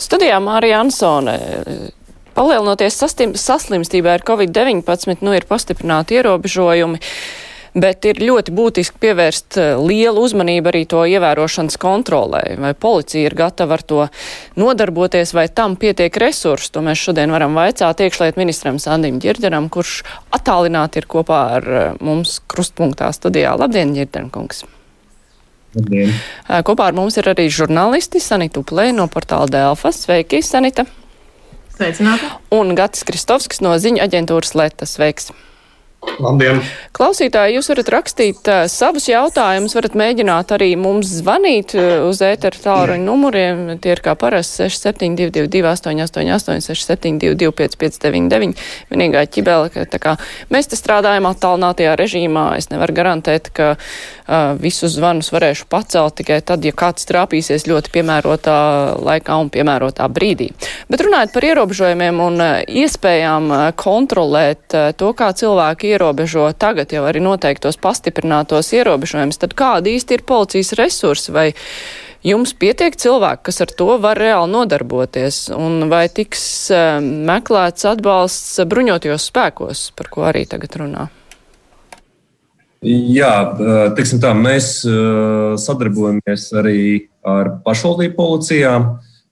Studijā Mārija Ansone. Palielinoties saslimstībai ar covid-19, nu ir pastiprināti ierobežojumi. Bet ir ļoti būtiski pievērst eh, lielu uzmanību arī to ievērošanas kontrolē. Vai policija ir gatava ar to nodarboties, vai tam pietiek resursu. To mēs šodien varam vaicāt iekšliet ministram Sandim Ģirderam, kurš attālināti ir kopā ar eh, mums krustpunktā studijā. Labdien, Ģirdenkungs! Labdien. Kopā ar mums ir arī žurnālisti Sanita Uplē no portāla Delfas. Sveiki, Sanita! Sveicināti! Un Gatis Kristovskis no ziņu aģentūras Letas. Sveiks! Labdien! Klausītāji, jūs varat rakstīt uh, savus jautājumus, varat mēģināt arī mums zvanīt uh, uz ēteru tālruņa numuriem. Tie ir kā parasti 6722, 888, 672, 559. Vienīgā ķibela, ka tā kā mēs te strādājam attālinātajā režīmā, es nevaru garantēt, ka uh, visus zvanus varēšu pacelt tikai tad, ja kāds trāpīsies ļoti piemērotā laikā un piemērotā brīdī. Bet runājot par ierobežojumiem un uh, iespējām uh, kontrolēt uh, to, kā cilvēki ierobežo tagad jau arī noteiktos pastiprinātos ierobežojumus, tad kādi īsti ir policijas resursi vai jums pietiek cilvēki, kas ar to var reāli nodarboties, un vai tiks uh, meklēts atbalsts bruņotajos spēkos, par ko arī tagad runā? Jā, teiksim tā, mēs sadarbojamies arī ar pašvaldību policijām.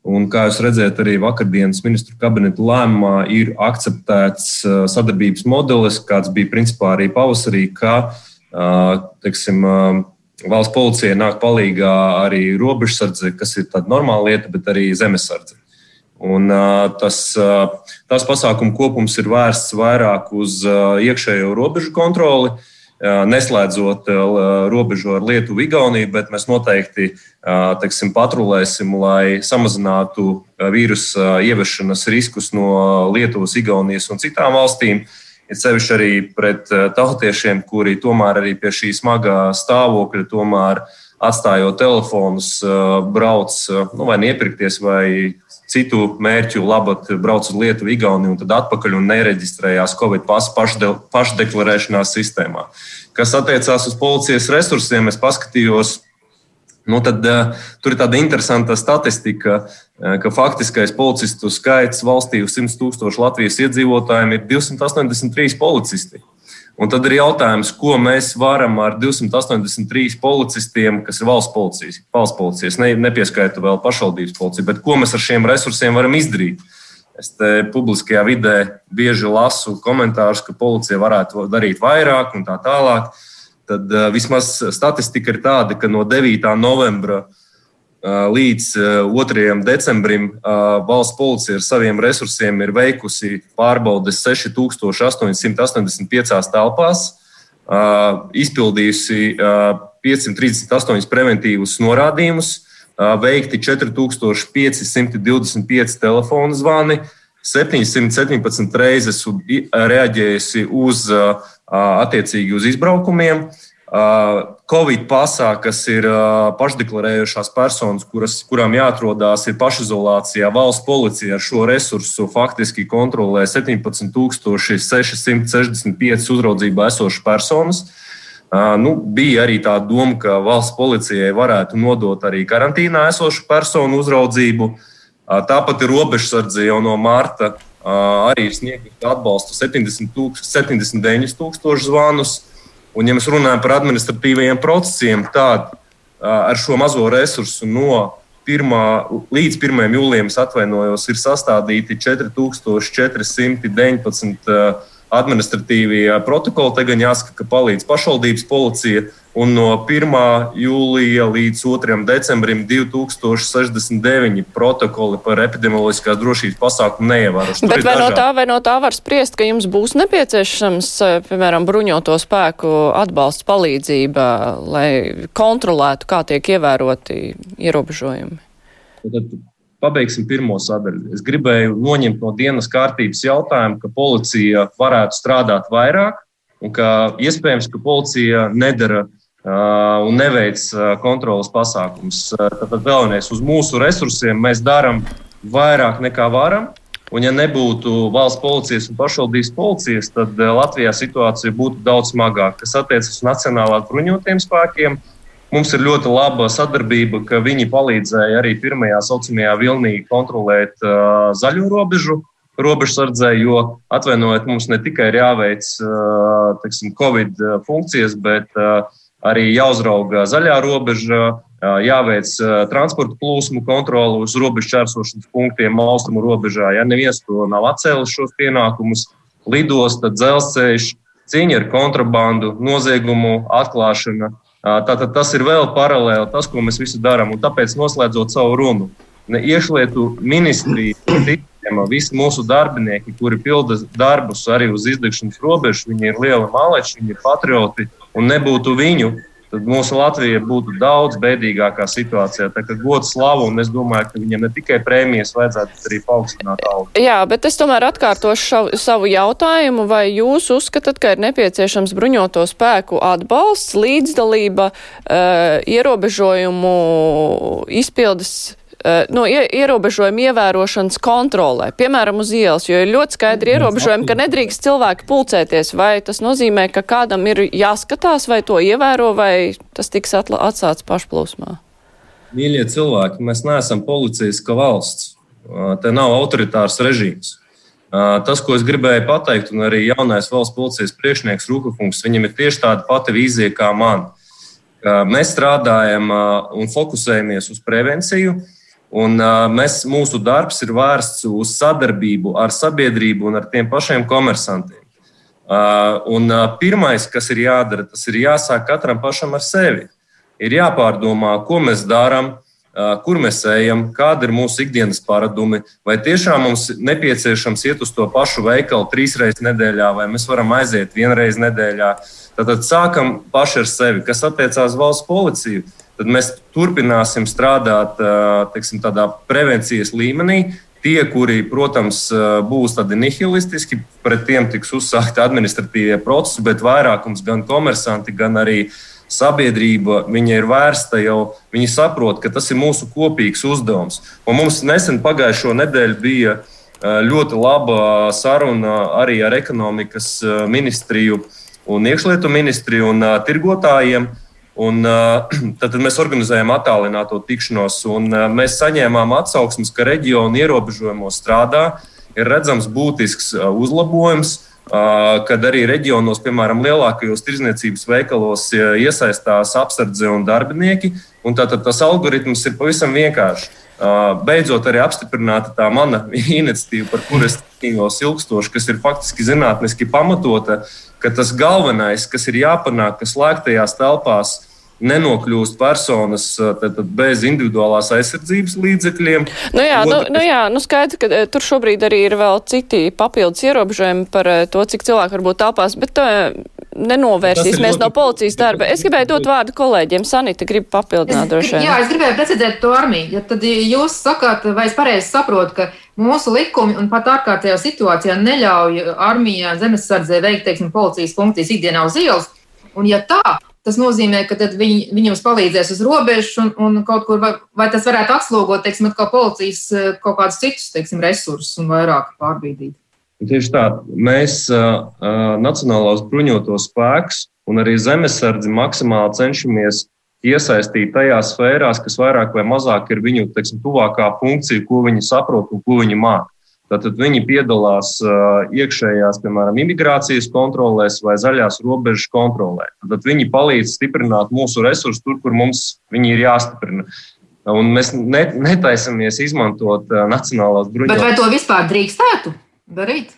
Un, kā jūs redzat, arī vakardienas ministru kabineta lēmumā ir akceptēts uh, sadarbības modelis, kāds bija principā arī pavasarī, ka uh, teiksim, uh, valsts policijai nāk palīdzīgā arī robežsardze, kas ir tāda normāla lieta, bet arī zemesardze. Un, tas, tas pasākumu kopums ir vērsts vairāk uz iekšējo robežu kontroli, uh, neslēdzot robežu ar Lietuvu, Igauniju, bet mēs noteikti teiksim, patrulēsim, lai samazinātu vīrusa ieviešanas riskus no Lietuvas, Igaunijas un citām valstīm. Ir sevišķi arī pret tautiešiem, kuri tomēr arī pie šī smagā stāvokļa tomēr atstājot telefonus, brauc nu, vai iepirkties, vai citu mērķu labāk brauc uz Lietuvu, Igauniju un tad atpakaļ un nereģistrējās Covid pasu pašdeklarēšanās sistēmā. Kas attiecās uz policijas resursiem, es paskatījos. Nu, tad, uh, tur ir tāda interesanta statistika, uh, ka faktiskais policistu skaits valstī uz 100 tūkstošu Latvijas iedzīvotājiem ir 283 policisti. Un tad ir jautājums, ko mēs varam ar 283 policistiem, kas ir valsts policijas, valsts policijas ne, nepieskaita vēl pašvaldības policiju, bet ko mēs ar šiem resursiem varam izdarīt. Es te publiskajā vidē bieži lasu komentārus, ka policija varētu darīt vairāk un tā tālāk. Tad uh, vismaz statistika ir tāda, ka no 9. novembra uh, līdz 2. decembrim valsts policija ar saviem resursiem ir veikusi pārbaudes 6885 telpās, izpildījusi 538 preventīvus norādījumus, veikti 4525 telefonu zvani, 717 reizes reaģējusi uz attiecīgi uz izbraukumiem. Covid pasā, kas ir pašdeklarējušās personas, kuras, kurām jāatrodas pašizolācijā, valsts policija ar šo resursu faktiski kontrolē 17,665 uzraudzībā esošas personas. Nu, bija arī tā doma, ka valsts policijai varētu nodot arī karantīnā esošu personu uzraudzību. Tāpat ir robežsardze jau no marta arī sniegusi atbalstu 70 tūkst, 79 tūkstošu zvanus. Un, ja mēs runājam par administratīvajiem procesiem, tad ar šo mazo resursu no 1. līdz 1. jūlijam, atvainojos, ir sastādīti 4419 administratīvie protokoli. Te gan jāsaka, ka palīdz pašvaldības policija. Un no 1. jūlija līdz 2. decembrim 2069 protokoli par epidemioloģiskās drošības pasākumu neievērošanu. Bet vai dažādi. no, tā, vai no tā var spriest, ka jums būs nepieciešams, piemēram, bruņoto spēku atbalsts palīdzība, lai kontrolētu, kā tiek ievēroti ierobežojumi? Tad pabeigsim pirmo sadaļu. Es gribēju noņemt no dienas kārtības jautājumu, ka policija varētu strādāt vairāk un ka iespējams, ka policija nedara un neveic uh, kontrolas pasākums. Uh, tad vēlamies uz mūsu resursiem mēs darām vairāk nekā varam. Un, ja nebūtu valsts policijas un pašvaldības policijas, tad Latvijā situācija būtu daudz smagāka. Kas attiecas uz nacionālās bruņotajiem spēkiem, Mums ir ļoti laba sadarbība, ka viņi palīdzēja arī pirmajā saucamajā vilnī kontrolēt uh, zaļo robežu, robežsardzē, jo atvainojiet, mums ne tikai ir jāveic uh, teksim, Covid funkcijas, bet uh, arī jāuzrauga zaļā robeža, jāveic transporta plūsmu kontroli uz robežu čērsošanas punktiem austrumu robežā. Ja neviens to nav atcēlis šos pienākumus, lidosta, dzelzceļš, cīņa ar kontrabandu, noziegumu atklāšana. Tātad tas ir vēl paralēli tas, ko mēs visi darām. Tāpēc, noslēdzot savu runu, iekšlietu ministrija, visi mūsu darbinieki, kuri pilda darbus arī uz izdegšanas robežas, viņi ir lieli maleči, viņi ir patrioti. Un nebūtu viņu, tad mūsu Latvija būtu daudz bēdīgākā situācijā. Tā kā gods slavu, un es domāju, ka viņam ne tikai prēmijas vajadzētu, arī paaugstināt algu. Jā, bet es tomēr atkārtošu šavu, savu jautājumu, vai jūs uzskatāt, ka ir nepieciešams bruņoto spēku atbalsts, līdzdalība, uh, ierobežojumu izpildes no ierobežojumu ievērošanas kontrolē, piemēram, uz ielas, jo ir ļoti skaidri ierobežojumi, ka nedrīkst cilvēki pulcēties. Vai tas nozīmē, ka kādam ir jāskatās, vai to ievēro, vai tas tiks atstāts pašplūsmā? Mīļie cilvēki, mēs neesam policijaska valsts. Te nav autoritārs režīms. Tas, ko es gribēju pateikt, un arī jaunais valsts policijas priekšnieks Rūkakungs, viņam ir tieši tāda pati vīzija kā man. Mēs strādājam un fokusējamies uz prevenciju, Un, uh, mēs, mūsu darbs ir vērsts uz sadarbību ar sabiedrību un ar tiem pašiem komersantiem. Uh, un, uh, pirmais, kas ir jādara, tas ir jāsāk katram pašam ar sevi. Ir jāpārdomā, ko mēs darām, uh, kur mēs ejam, kāda ir mūsu ikdienas paradumi, vai tiešām mums nepieciešams iet uz to pašu veikalu trīs reizes nedēļā, vai mēs varam aiziet vienreiz nedēļā. Tātad sākam paši ar sevi, kas attiecās valsts policiju tad mēs turpināsim strādāt teiksim, tādā prevencijas līmenī. Tie, kuri, protams, būs tādi nihilistiski, pret tiem tiks uzsākti administratīvie procesi, bet vairākums gan komersanti, gan arī sabiedrība, viņa ir vērsta jau, viņi saprot, ka tas ir mūsu kopīgs uzdevums. Un mums nesen pagājušo nedēļu bija ļoti laba saruna arī ar ekonomikas ministriju un iekšlietu ministriju un tirgotājiem. Un, tad mēs organizējām attālināto tikšanos, un mēs saņēmām atsauksmes, ka reģionu ierobežojumos strādā, ir redzams būtisks uzlabojums, kad arī reģionos, piemēram, lielākajos tirzniecības veikalos iesaistās apsardze un darbinieki. Un tātad tas algoritms ir pavisam vienkāršs. Beidzot, arī apstiprināta tā mana iniciatīva, par kuru es cīnījos ilgstoši, kas ir faktiski zinātniski pamatota, ka tas galvenais, kas ir jāpanāk, ka slēgtajās telpās nenokļūst personas tad, tad bez individuālās aizsardzības līdzekļiem. Nu jā, nu, nu jā, nu skaidrs, ka tur šobrīd arī ir vēl citi papildus ierobežojumi par to, cik cilvēku var būt telpās, bet to nenovērsīsimies ļoti... no policijas darba. Es gribēju dot vārdu kolēģiem. Sanita grib papildināt droši vien. Jā, es gribēju precizēt to armiju. Ja tad jūs sakāt, vai es pareizi saprotu, ka mūsu likumi un pat ārkārtējā situācijā neļauj armijā zemesardzē veikt, teiksim, policijas funkcijas ikdienā uz ielas. Un ja tā, Tas nozīmē, ka viņi, viņi jums palīdzēs uz robežas un, un kaut kur, vai, vai tas varētu atslogot, teiksim, kā policijas eh, kaut kādus citus, teiksim, resursus un vairāk pārbīdīt. Tieši tā, mēs uh, Nacionālās bruņotos spēkus un arī zemesardzi maksimāli cenšamies iesaistīt tajās sfērās, kas vairāk vai mazāk ir viņu teiksim, tuvākā funkcija, ko viņi saprot un ko viņi māca. Tātad viņi piedalās iekšējās, piemēram, imigrācijas kontrolēs vai zaļās robežas kontrolē. Tad viņi palīdz stiprināt mūsu resursus tur, kur mums viņi ir jāstiprina. Un mēs netaisamies izmantot nacionālās bruņotas. Bet vai to vispār drīkstētu darīt?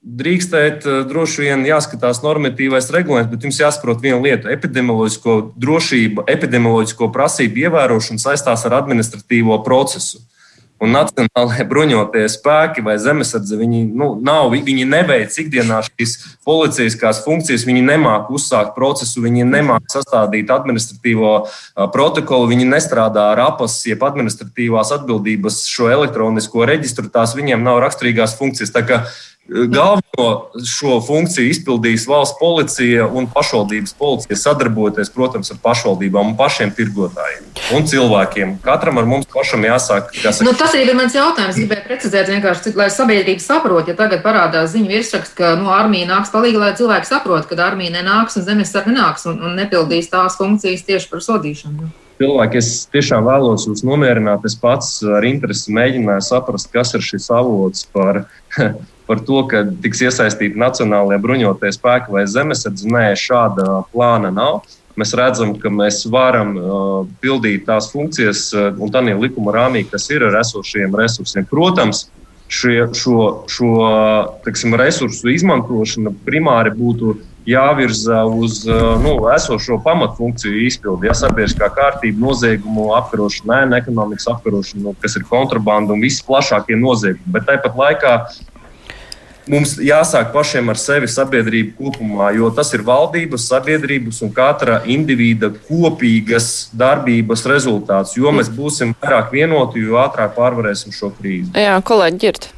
Drīkstēt, droši vien jāskatās normatīvais regulējums, bet jums jāsaprot viena lieta. Epidemioloģisko drošību, epidemioloģisko prasību ievērošana saistās ar administratīvo procesu. Un nacionālajie bruņotie spēki vai zemesardze, viņi, nu, nav, viņi neveic ikdienā šīs policijaskās funkcijas, viņi nemāk uzsākt procesu, viņi nemāk sastādīt administratīvo protokolu, viņi nestrādā ar apas, jeb administratīvās atbildības šo elektronisko reģistru, tās viņiem nav raksturīgās funkcijas. Tā kā Galveno šo funkciju izpildīs valsts policija un pašvaldības policija, sadarbojoties, protams, ar pašvaldībām un pašiem tirgotājiem un cilvēkiem. Katram ar mums pašam jāsāk. jāsaka. Nu, tas arī ir mans jautājums. Gribēju precizēt, vienkārši, lai sabiedrība saprot, ja tagad parādās ziņu virsraksts, ka nu, armija nāks palīdzīgā, lai cilvēki saprot, ka armija nenāks un zemesargi nenāks un, un nepildīs tās funkcijas tieši par sodīšanu cilvēki, es tiešām vēlos jūs nomierināt. Es pats ar interesi mēģināju saprast, kas ir šis avots par par to, ka tiks iesaistīti nacionālajie bruņotie spēki vai zemesardze. Nē, šāda plāna nav. Mēs redzam, ka mēs varam uh, pildīt tās funkcijas uh, un tādā likuma rāmī, kas ir ar esošiem resursiem. Protams, šie, šo, šo teksim, resursu izmantošana primāri būtu jāvirza uz uh, nu, esošo pamatfunkciju izpildi. Ja sabiedriskā kārtība, noziegumu apkarošana, ēna ekonomikas apkarošana, kas ir kontrabanda un visi plašākie noziegumi. Bet tāpat laikā mums jāsāk pašiem ar sevi sabiedrību kopumā, jo tas ir valdības, sabiedrības un katra individa kopīgas darbības rezultāts. Jo mēs būsim vairāk vienoti, jo ātrāk pārvarēsim šo krīzi. Jā, kolēģi, ģirt.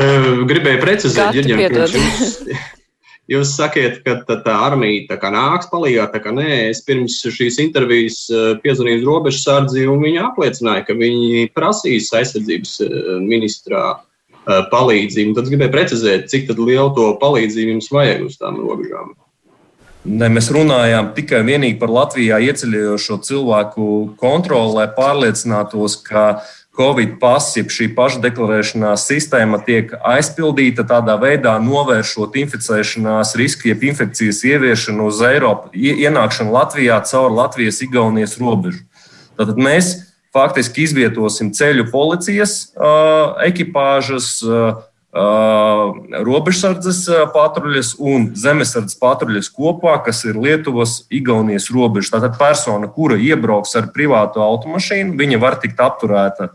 Gribēju precizēt, Ģirģiem, ka jūs, jūs sakiet, ka tā, tā armija tā kā nāks palīgā, tā kā nē, es pirms šīs intervijas piezvanīju robežsardzi un viņi apliecināja, ka viņi prasīs aizsardzības ministrā palīdzību. Tad es gribēju precizēt, cik lielu to palīdzību jums vajag uz tām robežām. Ne, mēs runājām tikai par Latvijā ieceļojošo cilvēku kontroli, lai pārliecinātos, ka Covid pass, jeb šī pašdeklarēšanās sistēma tiek aizpildīta tādā veidā, novēršot inficēšanās risku, jeb infekcijas ieviešanu uz Eiropu, ienākšanu Latvijā caur Latvijas-Igaunijas robežu. Tātad mēs faktiski izvietosim ceļu policijas uh, ekipāžas, uh, robežsardzes patruļas un zemesardzes patruļas kopā, kas ir Lietuvas, Igaunijas robeža. Tātad persona, kura iebrauks ar privātu automašīnu, viņa var tikt apturēta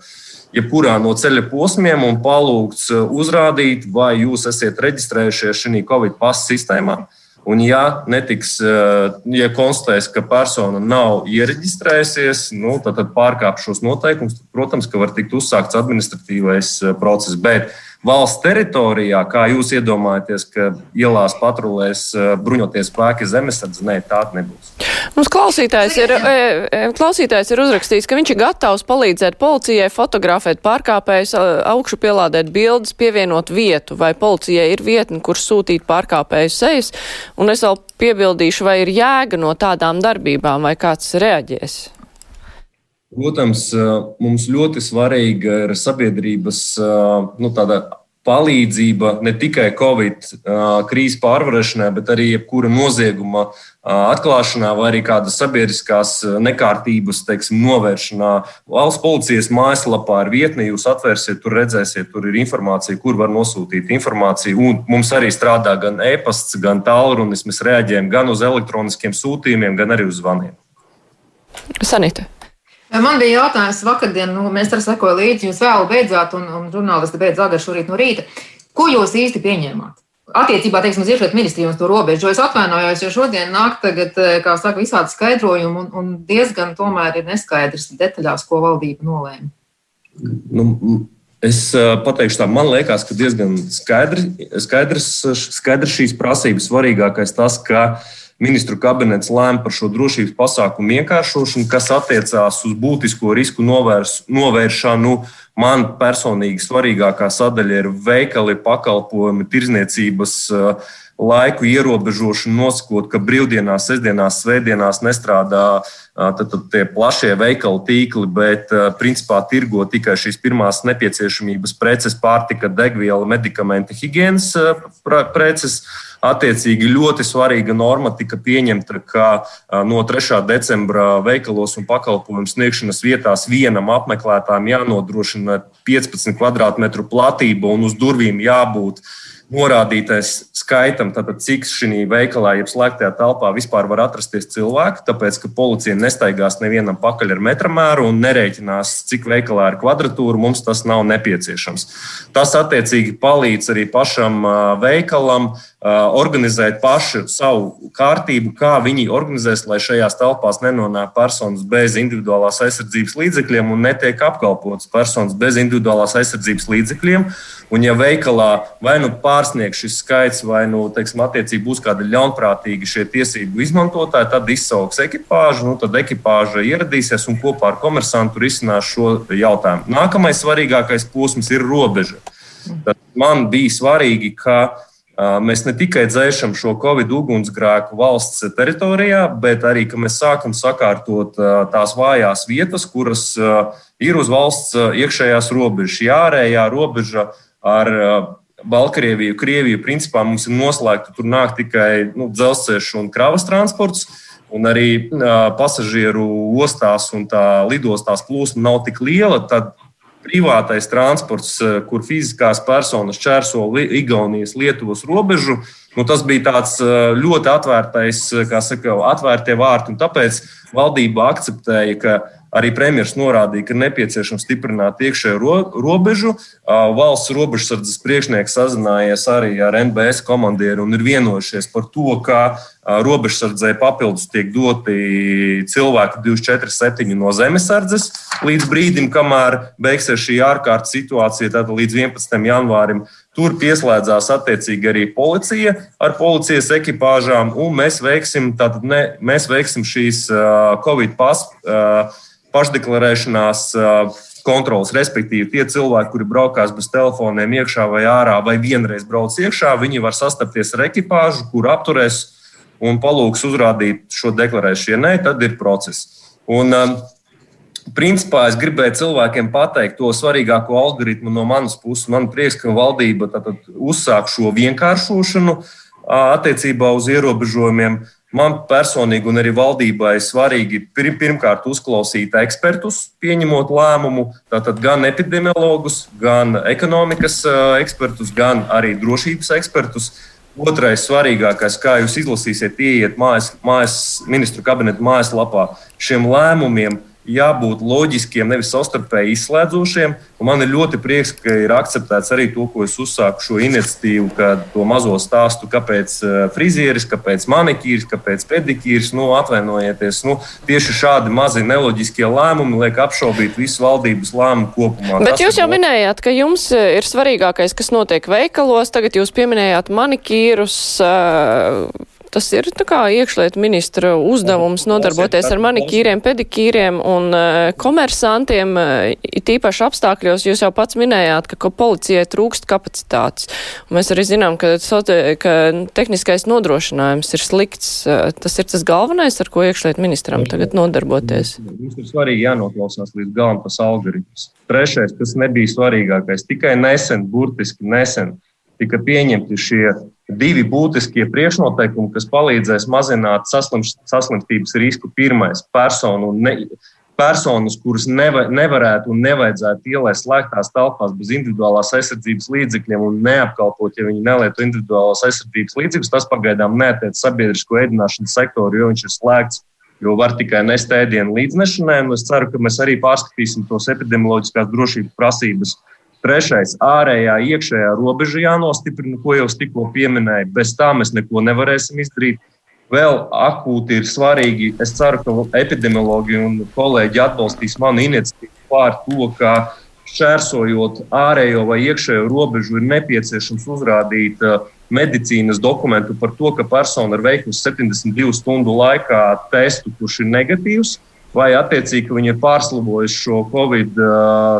jebkurā no ceļa posmiem un palūgts uzrādīt, vai jūs esat reģistrējušies šajā Covid pasu sistēmā. Uh, Un, ja netiks, eh, ja konstatēs, ka persona nav iereģistrējusies, nu, tad, tad pārkāp šos noteikumus, tad, protams, ka var tikt uzsākts administratīvais eh, process. Bet valsts teritorijā, kā jūs iedomājaties, ka ielās patrulēs eh, bruņoties spēki zemesardze, nē, tāda nebūs. Mums klausītājs ir, e, e, klausītājs ir uzrakstījis, ka viņš ir gatavs palīdzēt policijai fotografēt pārkāpējus, augšu pielādēt bildes, pievienot vietu, vai policijai ir vietne, kur sūtīt pārkāpēju sejas, un es vēl piebildīšu, vai ir jēga no tādām darbībām, vai kāds reaģēs. Protams, mums ļoti svarīga ir sabiedrības nu, palīdzība ne tikai Covid krīzes pārvarēšanai, bet arī jebkura nozieguma atklāšanā vai arī kādas sabiedriskās nekārtības teiksim, novēršanā. Valsts policijas mājaslapā ir vietne, jūs atvērsiet, tur redzēsiet, tur ir informācija, kur var nosūtīt informāciju. Un mums arī strādā gan e-pasts, gan tālrunis. Mēs reaģējam gan uz elektroniskiem sūtījumiem, gan arī uz zvaniem. Sanita. Man bija jautājums vakardien, nu, mēs arī sekojam līdzi, jūs vēl beidzāt, un, un žurnālisti beidz agri šorīt no rīta. Ko jūs īsti pieņēmāt? Attiecībā, teiksim, uz iekšlietu ministriju un to robežu. Es atvainojos, jo šodien nāk tagad, eh, kā saka, visādi skaidrojumi un, un diezgan tomēr ir neskaidrs detaļās, ko valdība nolēma. Nu, es eh, pateikšu tā, man liekas, ka diezgan skaidrs, skaidrs, skaidrs šīs prasības svarīgākais tas, ka uh, Ministru kabinets lēma par šo drošības pasākumu vienkāršošanu, kas attiecās uz būtisko risku novērs, novēršanu. Man personīgi svarīgākā sadaļa ir veikali, pakalpojumi, tirzniecības uh, laiku ierobežošanu, nosakot, ka brīvdienās, sestdienās, svētdienās nestrādā uh, tad, tad tie plašie veikalu tīkli, bet uh, principā tirgo tikai šīs pirmās nepieciešamības preces, pārtika, degviela, medikamenti, higiēnas preces. Attiecīgi ļoti svarīga norma tika pieņemta, ka no 3. decembra veikalos un pakalpojumu sniegšanas vietās vienam apmeklētājam jānodrošina 15 km2 platība un uz durvīm jābūt norādītais skaitam, tātad, cik šī veikalā, jeb slēgtajā telpā vispār var atrasties cilvēki, tāpēc ka policija nestaigās nevienam pakaļ ar metramēru un nerēķinās, cik veikalā ir kvadratūra. Mums tas nav nepieciešams. Tas attiecīgi palīdz arī pašam veikalam organizēt paši savu kārtību, kā viņi organizēs, lai šajās telpās nenonāk personas bez individuālās aizsardzības līdzekļiem un netiek apkalpotas personas bez individuālās aizsardzības līdzekļiem. Un, ja veikalā vai nu pārsniegs šis skaits, vai nu, teiksim, attiecīgi būs kādi ļaunprātīgi šie tiesību izmantotāji, tad izsauks ekipāžu, nu, tad ekipāža ieradīsies un kopā ar komersantu risinās šo jautājumu. Nākamais svarīgākais posms ir robeža. Tad man bija svarīgi, ka Mēs ne tikai dzēšam šo covid ugunsgrēku valsts teritorijā, bet arī mēs sākam sakārtot tās vājās vietas, kuras ir uz valsts iekšējās robežas. Jā, ārējā robeža ar Baltkrieviju, Krieviju, principā mums ir noslēgta. Tur nāk tikai nu, dzelzceļš un kravas transports. Un arī pasažieru ostās un tā lidostās plūsma nav tik liela, tad privātais transports, kur fiziskās personas čērso Igaunijas, Lietuvas robežu. Nu, tas bija tāds ļoti atvērtais, kā saka, atvērtie vārti, tāpēc valdība akceptēja, ka Arī premjerministrs norādīja, ka nepieciešams stiprināt iekšējo ro robežu. Valsts robežsardzes priekšnieks sazinājies arī ar NBS komandieru un ir vienojušies par to, ka robežsardzē papildus tiek doti cilvēki 247 no zemesardzes līdz brīdim, kamēr beigsies šī ārkārtas situācija, tātad līdz 11. janvārim. Tur pieslēdzās attiecīgi arī policija ar policijas ekipāžām, un mēs veiksim, ne, mēs veiksim šīs uh, Covid pasu. Uh, pašdeklarēšanās kontrols. Respektīvi, tie cilvēki, kuri braukās bez telefoniem iekšā vai ārā, vai vienreiz brauc iekšā, viņi var sastapties ar ekipāžu, kur apturēs un palūgs uzrādīt šo deklarēšanu. Ja nē, tad ir process. Un, Principā es gribēju cilvēkiem pateikt to svarīgāko algoritmu no manas puses. Man prieks, ka valdība uzsāk šo vienkāršošanu attiecībā uz ierobežojumiem. Man personīgi un arī valdībai svarīgi pirmkārt uzklausīt ekspertus, pieņemot lēmumu, tātad gan epidemiologus, gan ekonomikas ekspertus, gan arī drošības ekspertus. Otrais svarīgākais, kā jūs izlasīsiet, ieiet mājas, mājas ministru kabineta mājaslapā, šiem lēmumiem jābūt loģiskiem, nevis savstarpēji izslēdzošiem. Man ir ļoti prieks, ka ir akceptēts arī to, ko es uzsāku šo iniciatīvu, kad to mazo stāstu, kāpēc eh, frizieris, kāpēc manikīrs, kāpēc pedikīrs, nu, atvainojieties. Nu, tieši šādi mazi neloģiskie lēmumi liek apšaubīt visu valdības lēmumu kopumā. Bet Tas jūs jau minējāt, ka jums eh, ir svarīgākais, kas notiek veikalos. Tagad jūs pieminējāt manikīrus. Uh, tas ir iekšlietu ministra uzdevums nodarboties ar manikīriem, pedikīriem un uh, komersantiem. Uh, tīpaši apstākļos jūs jau pats minējāt, ka, policijai trūkst kapacitātes. Un mēs arī zinām, ka, ka tehniskais nodrošinājums ir slikts. Uh, tas ir tas galvenais, ar ko iekšlietu ministram tagad nodarboties. Mums ir svarīgi jānoklausās līdz galam tas algoritms. Trešais, kas nebija svarīgākais, tikai nesen, burtiski nesen, tika pieņemti šie divi būtiskie priekšnoteikumi, kas palīdzēs mazināt saslims, saslimstības risku. Pirmais - personu ne, personas, kuras neva, nevarētu un nevajadzētu ielaist slēgtās telpās bez individuālās aizsardzības līdzekļiem un neapkalpot, ja viņi nelieto individuālās aizsardzības līdzekļus. Tas pagaidām neatiec sabiedrisko ēdināšanas sektoru, jo viņš ir slēgts. Jo var tikai nest ēdienu līdznešanai, un es ceru, ka mēs arī pārskatīsim tos epidemioloģiskās drošības prasības uh, Trešais - ārējā, iekšējā robeža jānostiprina, ko jau tikko pieminēju. Bez tā mēs neko nevarēsim izdarīt. Vēl akūti ir svarīgi, es ceru, ka epidemiologi un kolēģi atbalstīs manu iniciatīvu pār to, ka šķērsojot ārējo vai iekšējo robežu, ir nepieciešams uzrādīt uh, medicīnas dokumentu par to, ka persona ir veikusi 72 stundu laikā testu, kurš ir negatīvs vai attiecīgi viņi ir pārslimojuši šo covid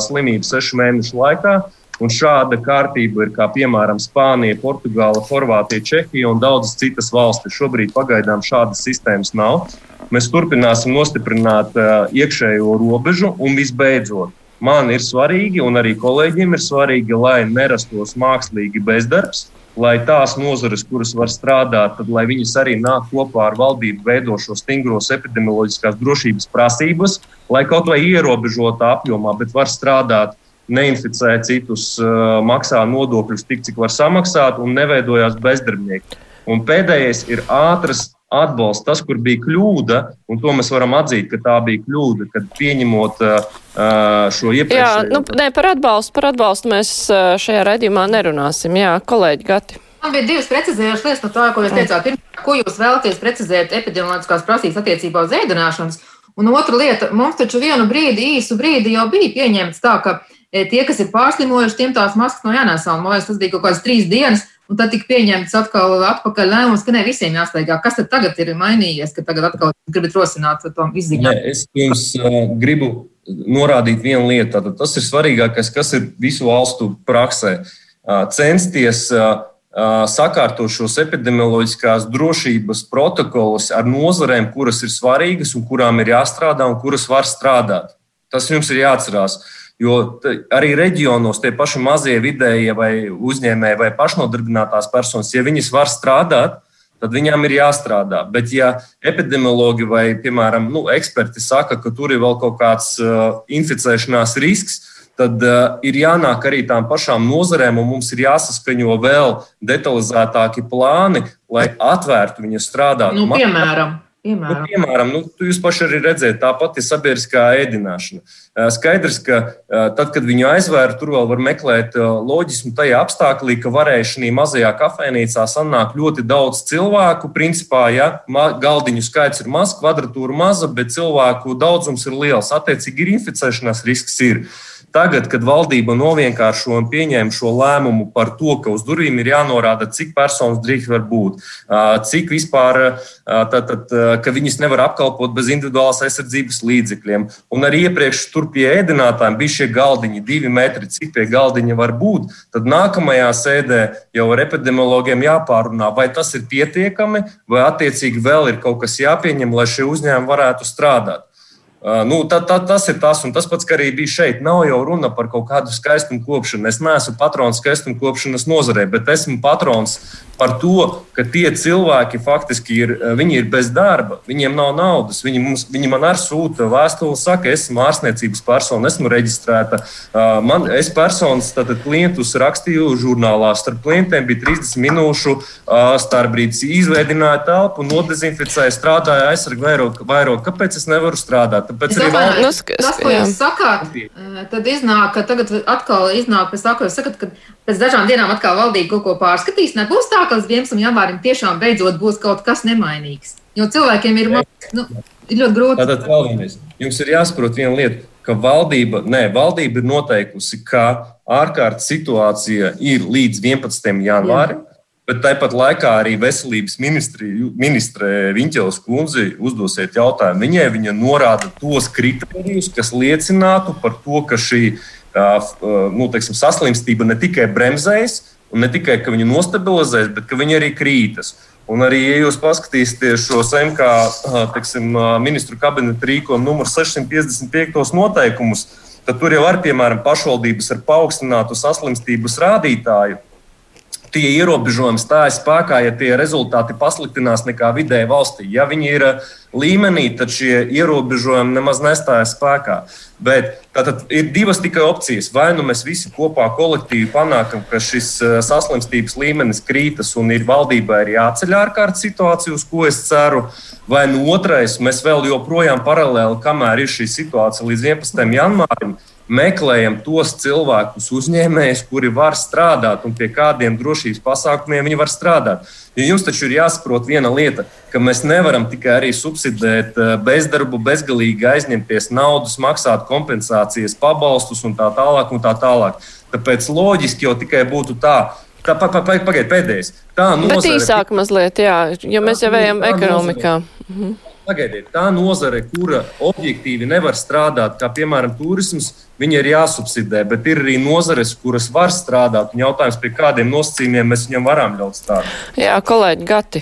slimību sešu mēnešu laikā. Un šāda kārtība ir kā piemēram Spānija, Portugāla, Horvātija, Čehija un daudzas citas valstis. Šobrīd pagaidām šādas sistēmas nav. Mēs turpināsim nostiprināt iekšējo robežu un visbeidzot. Man ir svarīgi, un arī kolēģiem ir svarīgi, lai nerastos mākslīgi bezdarbs, lai tās nozares, kuras var strādāt, tad lai viņas arī nāk kopā ar valdību, veido šo stingros epidemioloģiskās drošības prasības, lai kaut vai ierobežotā apjomā, bet var strādāt, neinficē citus, maksā nodokļus tik, cik var samaksāt un neveidojās bezdarbnieki. Un pēdējais ir ātras atbalsts, tas, kur bija kļūda, un to mēs varam atzīt, ka tā bija kļūda, kad pieņemot uh, šo iepriekšējo. Jā, nu, nē, par atbalstu, par atbalstu mēs šajā redzījumā nerunāsim. Jā, kolēģi Gati. Man bija divas precizējošas lietas no tā, ko jūs teicāt. Pirmkārt, ko jūs vēlaties precizēt epidemioloģiskās prasības attiecībā uz ēdināšanas? Un otra lieta, mums taču vienu brīdi, īsu brīdi jau bija pieņemts tā, ka e, tie, kas ir pārslimojuši, tiem tās maskas no jānēsā. Man liekas, tas bija kaut kādas trīs dienas, un tad tika pieņemts atkal atpakaļ lēmums, ka ne visiem jāsteigā. Kas tad tagad ir mainījies, ka tagad atkal gribat rosināt to izziņu? Es jums uh, gribu norādīt vienu lietu. Tātad tas ir svarīgākais, kas ir visu valstu praksē. Uh, censties uh, sakārto šos epidemioloģiskās drošības protokolus ar nozarēm, kuras ir svarīgas un kurām ir jāstrādā un kuras var strādāt. Tas jums ir jāatcerās. Jo arī reģionos tie paši mazie vidējie vai uzņēmēji vai pašnodarbinātās personas, ja viņas var strādāt, tad viņām ir jāstrādā. Bet, ja epidemiologi vai, piemēram, nu, eksperti saka, ka tur ir vēl kaut kāds uh, inficēšanās risks, tad uh, ir jānāk arī tām pašām nozarēm, un mums ir jāsaskaņo vēl detalizētāki plāni, lai atvērtu viņu strādāt. Nu, piemēram. Piemēram, nu, piemēram nu, jūs paši arī redzat, tā pati sabiedriskā ēdināšana. Uh, skaidrs, ka uh, tad, kad viņu aizvēra, tur vēl var meklēt loģismu tajā apstākļī, ka varēja šī mazajā kafejnīcā sanākt ļoti daudz cilvēku. Principā, ja galdiņu skaits ir mazs, kvadratūra maza, bet cilvēku daudzums ir liels. Attiecīgi, ir inficēšanās risks. Ir. Tagad, kad valdība novienkāršo un pieņēma šo lēmumu par to, ka uz durvīm ir jānorāda, cik personas drīkst var būt, cik vispār, tātad, ka viņas nevar apkalpot bez individuālās aizsardzības līdzekļiem. Un arī iepriekš tur pie ēdinātājiem bija šie galdiņi, divi metri, cik pie galdiņa var būt. Tad nākamajā sēdē jau ar epidemiologiem jāpārunā, vai tas ir pietiekami, vai attiecīgi vēl ir kaut kas jāpieņem, lai šie uzņēmumi varētu strādāt. Nu, tā, tā, tas ir tas, un tas pats arī bija šeit. Nav jau runa par kaut kādu skaistumu kopšanu. Es neesmu patrons skaistumu kopšanas nozarē, bet esmu patrons par to, ka tie cilvēki faktiski ir, ir bez darba, viņiem nav naudas. Viņi, mums, viņi man arī sūta vēstuli, saka, esmu ārstniecības persona, esmu reģistrēta. Man, es personas klientus rakstīju žurnālā. Starp klientiem bija 30 minūšu starpbrīdis. Izveidināja telpu, nodezinficēja, strādāja aizsargu vairāk. Kāpēc es nevaru strādāt? Tāpēc es domāju, valsts... tas, ko jūs sakāt, tad iznāk, ka tagad atkal iznāk tā, ko jūs sakat, ka pēc dažām dienām atkal valdība kaut ko pārskatīs. Nebūs tā, ka līdz 11. janvārim tiešām beidzot būs kaut kas nemainīgs. Jo cilvēkiem ir, nu, ir ļoti grūti. Tātad vēl vienreiz. Jums ir jāsaprot viena lieta, ka valdība, nē, valdība ir noteikusi, ka ārkārtas situācija ir līdz 11. janvārim. Jā. Bet tāpat laikā arī veselības ministre Viņķels kundze uzdosiet jautājumu. Viņai viņa norāda tos kritērijus, kas liecinātu par to, ka šī nu, teiksim, saslimstība ne tikai bremzējas, Un ne tikai, ka viņi nostabilizēs, bet ka viņi arī krītas. Un arī, ja jūs paskatīsieties šo SMK teiksim, ministru kabineta rīkojumu numur 655 noteikumus, tad tur jau var, piemēram, pašvaldības ar paaugstinātu saslimstības rādītāju tie ierobežojumi stājas spēkā, ja tie rezultāti pasliktinās nekā vidēji valstī. Ja viņi ir uh, līmenī, tad šie ierobežojumi nemaz nestājas spēkā. Bet tātad ir divas tikai opcijas. Vai nu mēs visi kopā kolektīvi panākam, ka šis uh, saslimstības līmenis krītas un ir valdībai ir jāceļ ārkārtas situācija, uz ko es ceru, vai nu otrais, mēs vēl joprojām paralēli, kamēr ir šī situācija līdz 11. janvārim meklējam tos cilvēkus, uzņēmējus, kuri var strādāt un pie kādiem drošības pasākumiem viņi var strādāt. Jo jums taču ir jāsaprot viena lieta, ka mēs nevaram tikai arī subsidēt eh, bezdarbu, bezgalīgi aizņemties naudas, maksāt kompensācijas, pabalstus un tā tālāk. Un tā tālāk. Tāpēc loģiski jau tikai būtu tā, Tā, pa, pa, pagaidiet, pēdējais. Tā nozare. Bet īsāk mazliet, jā, jo mēs jau ejam ekonomikā. Mhm. Pagaidiet, tā nozare, kura objektīvi nevar strādāt, kā piemēram turisms, viņa ir jāsubsidē, bet ir arī nozares, kuras var strādāt. Un jautājums, pie kādiem nosacījumiem mēs viņam varam ļaut strādāt. Jā, kolēģi, Gati.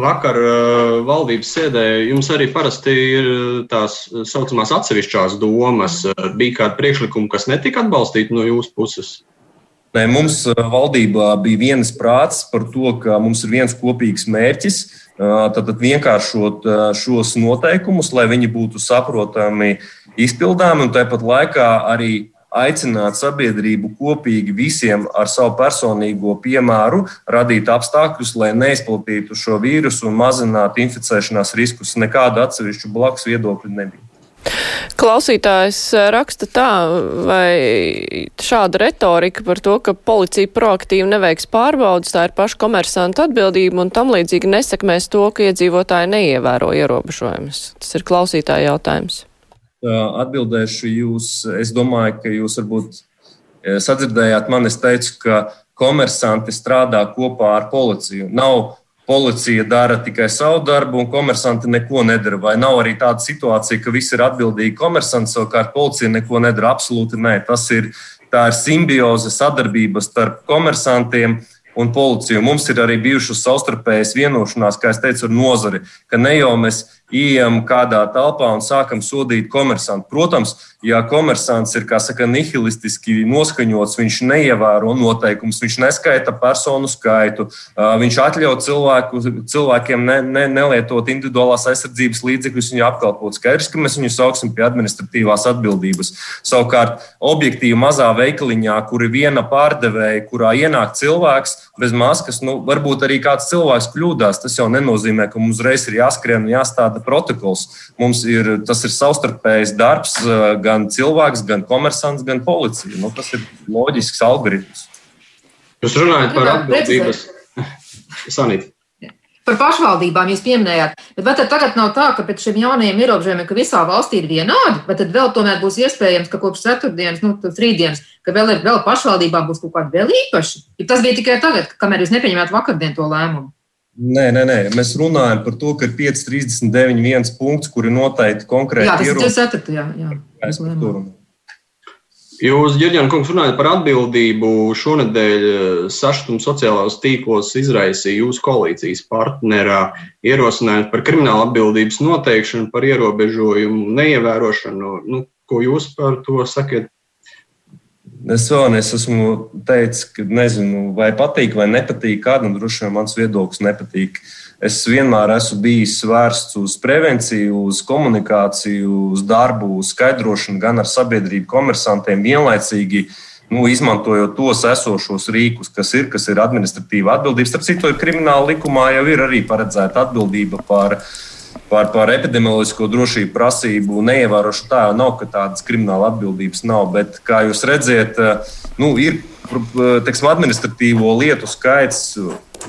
Vakar uh, valdības sēdē jums arī parasti ir tās saucamās atsevišķās domas. Uh, bija kādi priekšlikumi, kas netika atbalstīti no jūsu puses? Nē, mums valdībā bija viens prāts par to, ka mums ir viens kopīgs mērķis Tad vienkāršot šos noteikumus, lai viņi būtu saprotami, izpildāmi un tāpat laikā arī aicināt sabiedrību kopīgi visiem ar savu personīgo piemēru radīt apstākļus, lai neizplatītu šo vīrusu un mazinātu inficēšanās riskus. Nekādu atsevišķu blakus viedokļu nebija. Klausītājs raksta tā, vai šāda retorika par to, ka policija proaktīvi neveiks pārbaudas, tā ir paša komersanta atbildība un tam līdzīgi nesakmēs to, ka iedzīvotāji neievēro ierobežojumus. Tas ir klausītāja jautājums. Atbildēšu jūs. Es domāju, ka jūs varbūt sadzirdējāt mani. Es teicu, ka komersanti strādā kopā ar policiju. Nav policija dara tikai savu darbu, un komersanti neko nedara. Vai nav arī tāda situācija, ka visi ir atbildīgi komersanti, savukārt policija neko nedara? Absolūti nē. Tas ir, ir simbioze, sadarbība starp komersantiem un policiju. Mums ir arī bijušas savstarpējas vienošanās, kā es teicu, ar nozari, ka ne jau mēs ejam kādā telpā un sākam sodīt komersantu. Protams, ja komersants ir saka, nihilistiski noskaņots, viņš neievēro noteikumus, viņš neskaita personu skaitu, viņš atļauj cilvēku, cilvēkiem ne, ne, nelietot individuālās aizsardzības līdzekļus, viņu apkalpot. Skaidrs, ka mēs viņu sauksim pie administratīvās atbildības. Savukārt, objektīvi mazā veikaliņā, kur ir viena pārdevēja, kurā ienāk cilvēks bez maskas, nu, varbūt arī kāds cilvēks kļūdās. Tas jau nenozīmē, ka mums uzreiz ir jāskrien un jāstāda jāizstrāda protokols. Mums ir tas ir savstarpējs darbs, eh, gan cilvēks, gan komersants, gan policija. Nu, tas ir loģisks algoritms. Jūs runājat par atbildības sanīti. Par pašvaldībām jūs pieminējāt, bet vai tad tagad nav tā, ka pēc šiem jaunajiem ierobežojumiem, ka visā valstī ir vienādi, vai tad vēl tomēr būs iespējams, ka kopš ceturtdienas, nu, rītdienas, ka vēl, ir, vēl pašvaldībām būs kaut kādi vēl īpaši? Ja tas bija tikai tagad, kamēr jūs nepieņemāt vakardien to lēmumu. Nē, nē, nē, mēs runājam par to, ka ir 5,39 viens punkts, kuri noteikti konkrēti jā, tas ir 4. Jā, jā. Jūs, Girģēna kungs, runājat par atbildību. Šonadēļ eh, sašutumu sociālajos tīklos izraisīja jūsu koalīcijas partnerā ierosinājums par kriminālu atbildības noteikšanu, par ierobežojumu neievērošanu. Nu, ko jūs par to sakiet? Es vēl esmu teicis, ka nezinu, vai patīk vai nepatīk kādam, droši vien mans viedoklis nepatīk. Es vienmēr esmu bijis vērsts uz prevenciju, uz komunikāciju, uz darbu, uz skaidrošanu gan ar sabiedrību, komersantiem, vienlaicīgi nu, izmantojot tos esošos rīkus, kas ir, kas ir administratīva atbildība. Starp citu, krimināla likumā jau ir arī paredzēta atbildība par par, par epidemioloģisko drošību prasību neievērošanu. Tā jau nav, ka tādas krimināla atbildības nav. Bet, kā jūs redzat, nu, ir teiksim, administratīvo lietu skaits.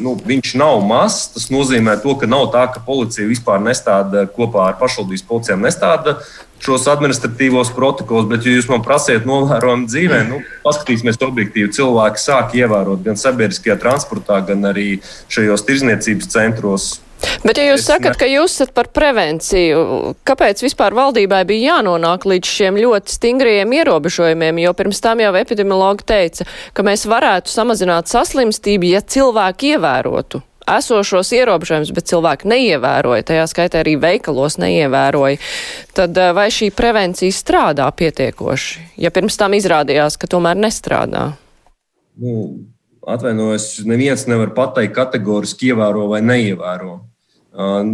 Nu, viņš nav mazs. Tas nozīmē, to, ka nav tā, ka policija vispār nestāda kopā ar pašvaldības policijām, nestāda šos administratīvos protokolus. Bet, ja jūs man prasiet novērojumu dzīvē, nu, paskatīsimies objektīvi. Cilvēki sāk ievērot gan sabiedriskajā transportā, gan arī šajos tirzniecības centros Bet, ja jūs es sakat, ne... ka jūs esat par prevenciju, kāpēc vispār valdībai bija jānonāk līdz šiem ļoti stingriem ierobežojumiem? Jo pirms tam jau epidemiologi teica, ka mēs varētu samazināt saslimstību, ja cilvēki ievērotu esošos ierobežojumus, bet cilvēki neievēroja, tajā skaitā arī veikalos neievēroja. Tad eh, vai šī prevencija strādā pietiekoši, ja pirms tam izrādījās, ka tomēr nestrādā? Nu, atvainojos, neviens nevar pateikt kategoriski ievēro vai neievēro.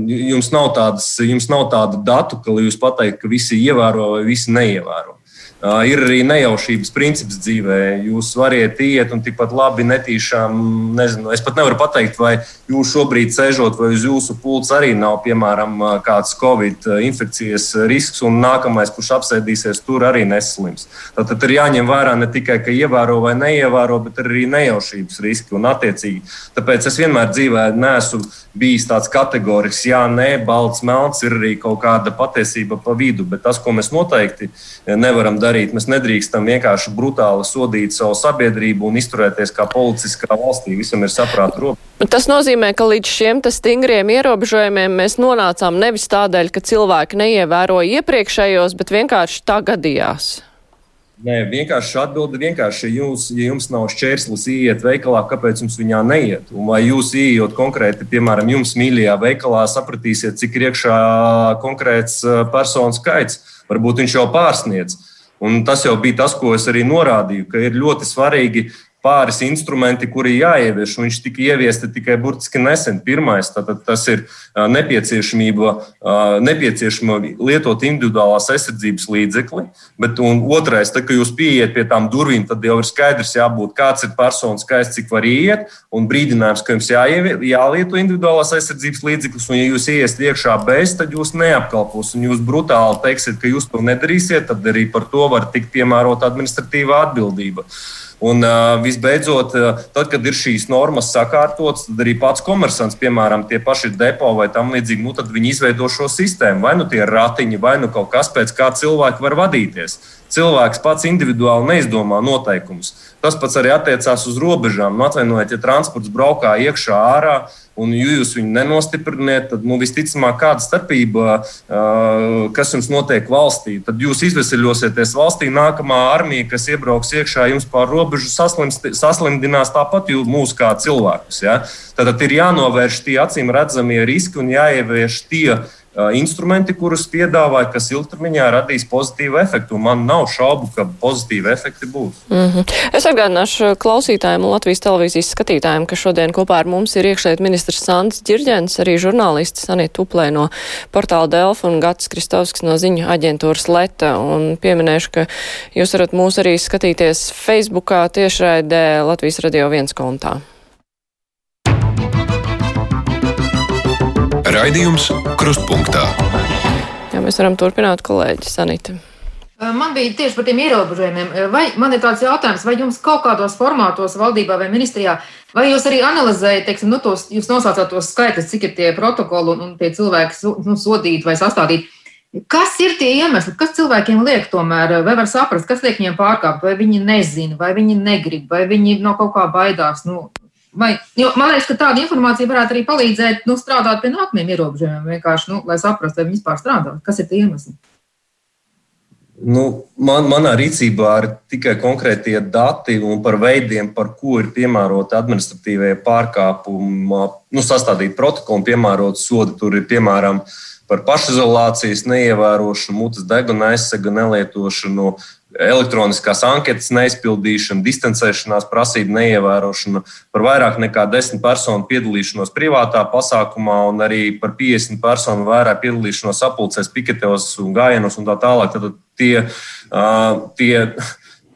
Jums nav, tādas, jums nav tādu datu, ka jūs pateikt, ka visi ievēro vai visi neievēro. Ir arī nejaušības princips dzīvē. Jūs varat iet un tikpat labi netīšām, nezinu, es pat nevaru pateikt, vai jūs šobrīd sēžot, vai uz jūsu pults arī nav, piemēram, kāds covid infekcijas risks, un nākamais, kurš apsēdīsies tur, arī neslims. Tad, tad ir jāņem vērā ne tikai, ka ievēro vai neievēro, bet arī nejaušības riski un attiecīgi. Tāpēc es vienmēr dzīvē neesmu bijis tāds kategorisks, jā, nē, balts, melns, ir arī kaut kāda patiesība pa vidu, bet tas, ko mēs noteikti nevaram darīt, darīt. Mēs nedrīkstam vienkārši brutāli sodīt savu sabiedrību un izturēties kā policiskā valstī. Visam ir saprāta robeža. Tas nozīmē, ka līdz šiem stingriem ierobežojumiem mēs nonācām nevis tādēļ, ka cilvēki neievēroja iepriekšējos, bet vienkārši tā gadījās. Nē, vienkārši atbildi vienkārši, ja jums, ja jums nav šķērslis iet veikalā, kāpēc jums viņā neiet? Un vai jūs ieejot konkrēti, piemēram, jums mīļajā veikalā, sapratīsiet, cik iekšā konkrēts eh, personu skaits? Varbūt viņš jau pārsniedz. Un tas jau bija tas, ko es arī norādīju, ka ir ļoti svarīgi pāris instrumenti, kuri jāievieš. Viņš tika ieviesti tikai burtiski nesen. Pirmais tātad, tas ir nepieciešamība, nepieciešamība lietot individuālās aizsardzības līdzekli. Bet, otrais, tad, kad jūs pieiet pie tām durvīm, tad jau ir skaidrs, jābūt, kāds ir personas skaits, cik var iet, un brīdinājums, ka jums jāievi, jālieto individuālās aizsardzības līdzeklis. Un, ja jūs iesiet iekšā bez, tad jūs neapkalpos un jūs brutāli teiksiet, ka jūs to nedarīsiet, tad arī par to var tikt piemērota administratīvā atbildība. Un uh, visbeidzot, uh, tad, kad ir šīs normas sakārtotas, tad arī pats komersants, piemēram, tie paši depo vai tam līdzīgi, nu, tad viņi izveido šo sistēmu. Vai nu tie ir ratiņi, vai nu kaut kas, pēc kā cilvēki var vadīties. Cilvēks pats individuāli neizdomā noteikumus. Tas pats arī attiecās uz robežām. Nu, atvainojiet, ja transports braukā iekšā, ārā, un ja jūs viņu nenostipriniet, tad nu, visticamāk, kāda starpība, kas jums notiek valstī, tad jūs izvesaļosieties valstī. Nākamā armija, kas iebrauks iekšā jums pār robežu, saslimdinās tāpat mūs kā cilvēkus. Ja? Tad ir jānovērš tie acīm redzamie riski un jāievieš tie instrumenti, kurus piedāvāja, kas ilgtermiņā radīs pozitīvu efektu. Man nav šaubu, ka pozitīvi efekti būs. Mm -hmm. Es atgādināšu klausītājiem un Latvijas televīzijas skatītājiem, ka šodien kopā ar mums ir iekšliet ministrs Sants Dzirģens, arī žurnālists Sanita Tuplē no portāla Delfa un Gats Kristovskis no ziņu aģentūras Leta. Un pieminēšu, ka jūs varat mūs arī skatīties Facebookā tiešraidē Latvijas radio viens kontā. Raidījums Krustpunktā. Jā, mēs varam turpināt, kolēģi Sanita. Man bija tieši par tiem ierobežojumiem. Vai man ir tāds jautājums, vai jums kaut kādos formātos, valdībā vai ministrijā, vai jūs arī analizējat, teiksim, nu, tos, jūs nosaucāt tos skaitļus, cik ir tie protokoli un, un tie cilvēki nu, sodīti vai sastādīti? Kas ir tie iemesli, kas cilvēkiem liek tomēr, vai var saprast, kas liek viņiem pārkāpt, vai viņi nezina, vai viņi negrib, vai viņi no kaut kā baidās? Nu, Vai, jo, man liekas, ka tāda informācija varētu arī palīdzēt nu, strādāt pie nākamajiem ierobežojumiem, vienkārši, nu, lai saprastu, vai viņi vispār strādā. Kas ir tie iemesli? Nu, man, manā rīcībā ir tikai konkrētie dati par veidiem, par ko ir piemērota administratīvie pārkāpumi, nu, sastādīt protokolu un piemērot sodi. Tur ir piemēram par pašizolācijas neievērošanu, mutes deguna aizsega nelietošanu, elektroniskās anketas neizpildīšana, distancēšanās prasību neievērošana, par vairāk nekā 10 personu piedalīšanos privātā pasākumā un arī par 50 personu vairāk piedalīšanos apulcēs, piketos un gājienos un tā tālāk. Tad tie, tie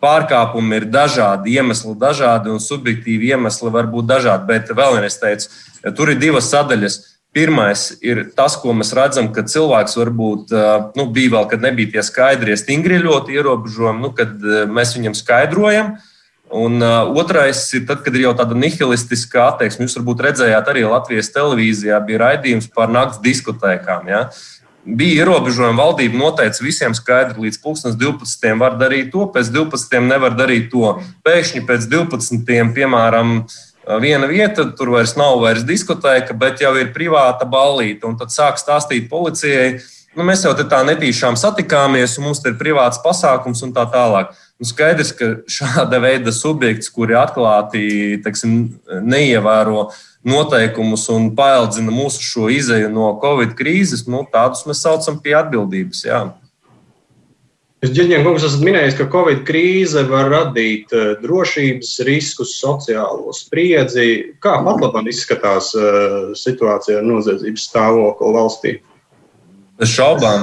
pārkāpumi ir dažādi, iemesli dažādi un subjektīvi iemesli var būt dažādi, bet vēl vienreiz teicu, tur ir divas sadaļas Pirmais ir tas, ko mēs redzam, ka cilvēks varbūt nu, bija vēl, kad nebija tie skaidrie, stingri ļoti ierobežojumi, nu, kad mēs viņam skaidrojam. Un uh, otrais ir tad, kad ir jau tāda nihilistiska attieksme. Jūs varbūt redzējāt arī Latvijas televīzijā, bija raidījums par naktas diskotēkām. Ja? Bija ierobežojumi, valdība noteica visiem skaidri, līdz 12. var darīt to, pēc 12. nevar darīt to. Pēkšņi pēc 12. piemēram, viena vieta, tur vairs nav vairs diskotēka, bet jau ir privāta ballīte. Un tad sāk stāstīt policijai, nu, mēs jau tā netīšām satikāmies, un mums ir privāts pasākums un tā tālāk. Nu, skaidrs, ka šāda veida subjekts, kuri atklāti teiksim, neievēro noteikumus un paildzina mūsu šo izēju no Covid krīzes, nu, tādus mēs saucam pie atbildības. Jā. Jūs, Ģeņģiem, kungs, esat minējis, ka Covid krīze var radīt eh, drošības riskus, sociālo spriedzi. Kā pat labāk izskatās eh, situācija ar noziedzības stāvokli valstī? Bez šaubām.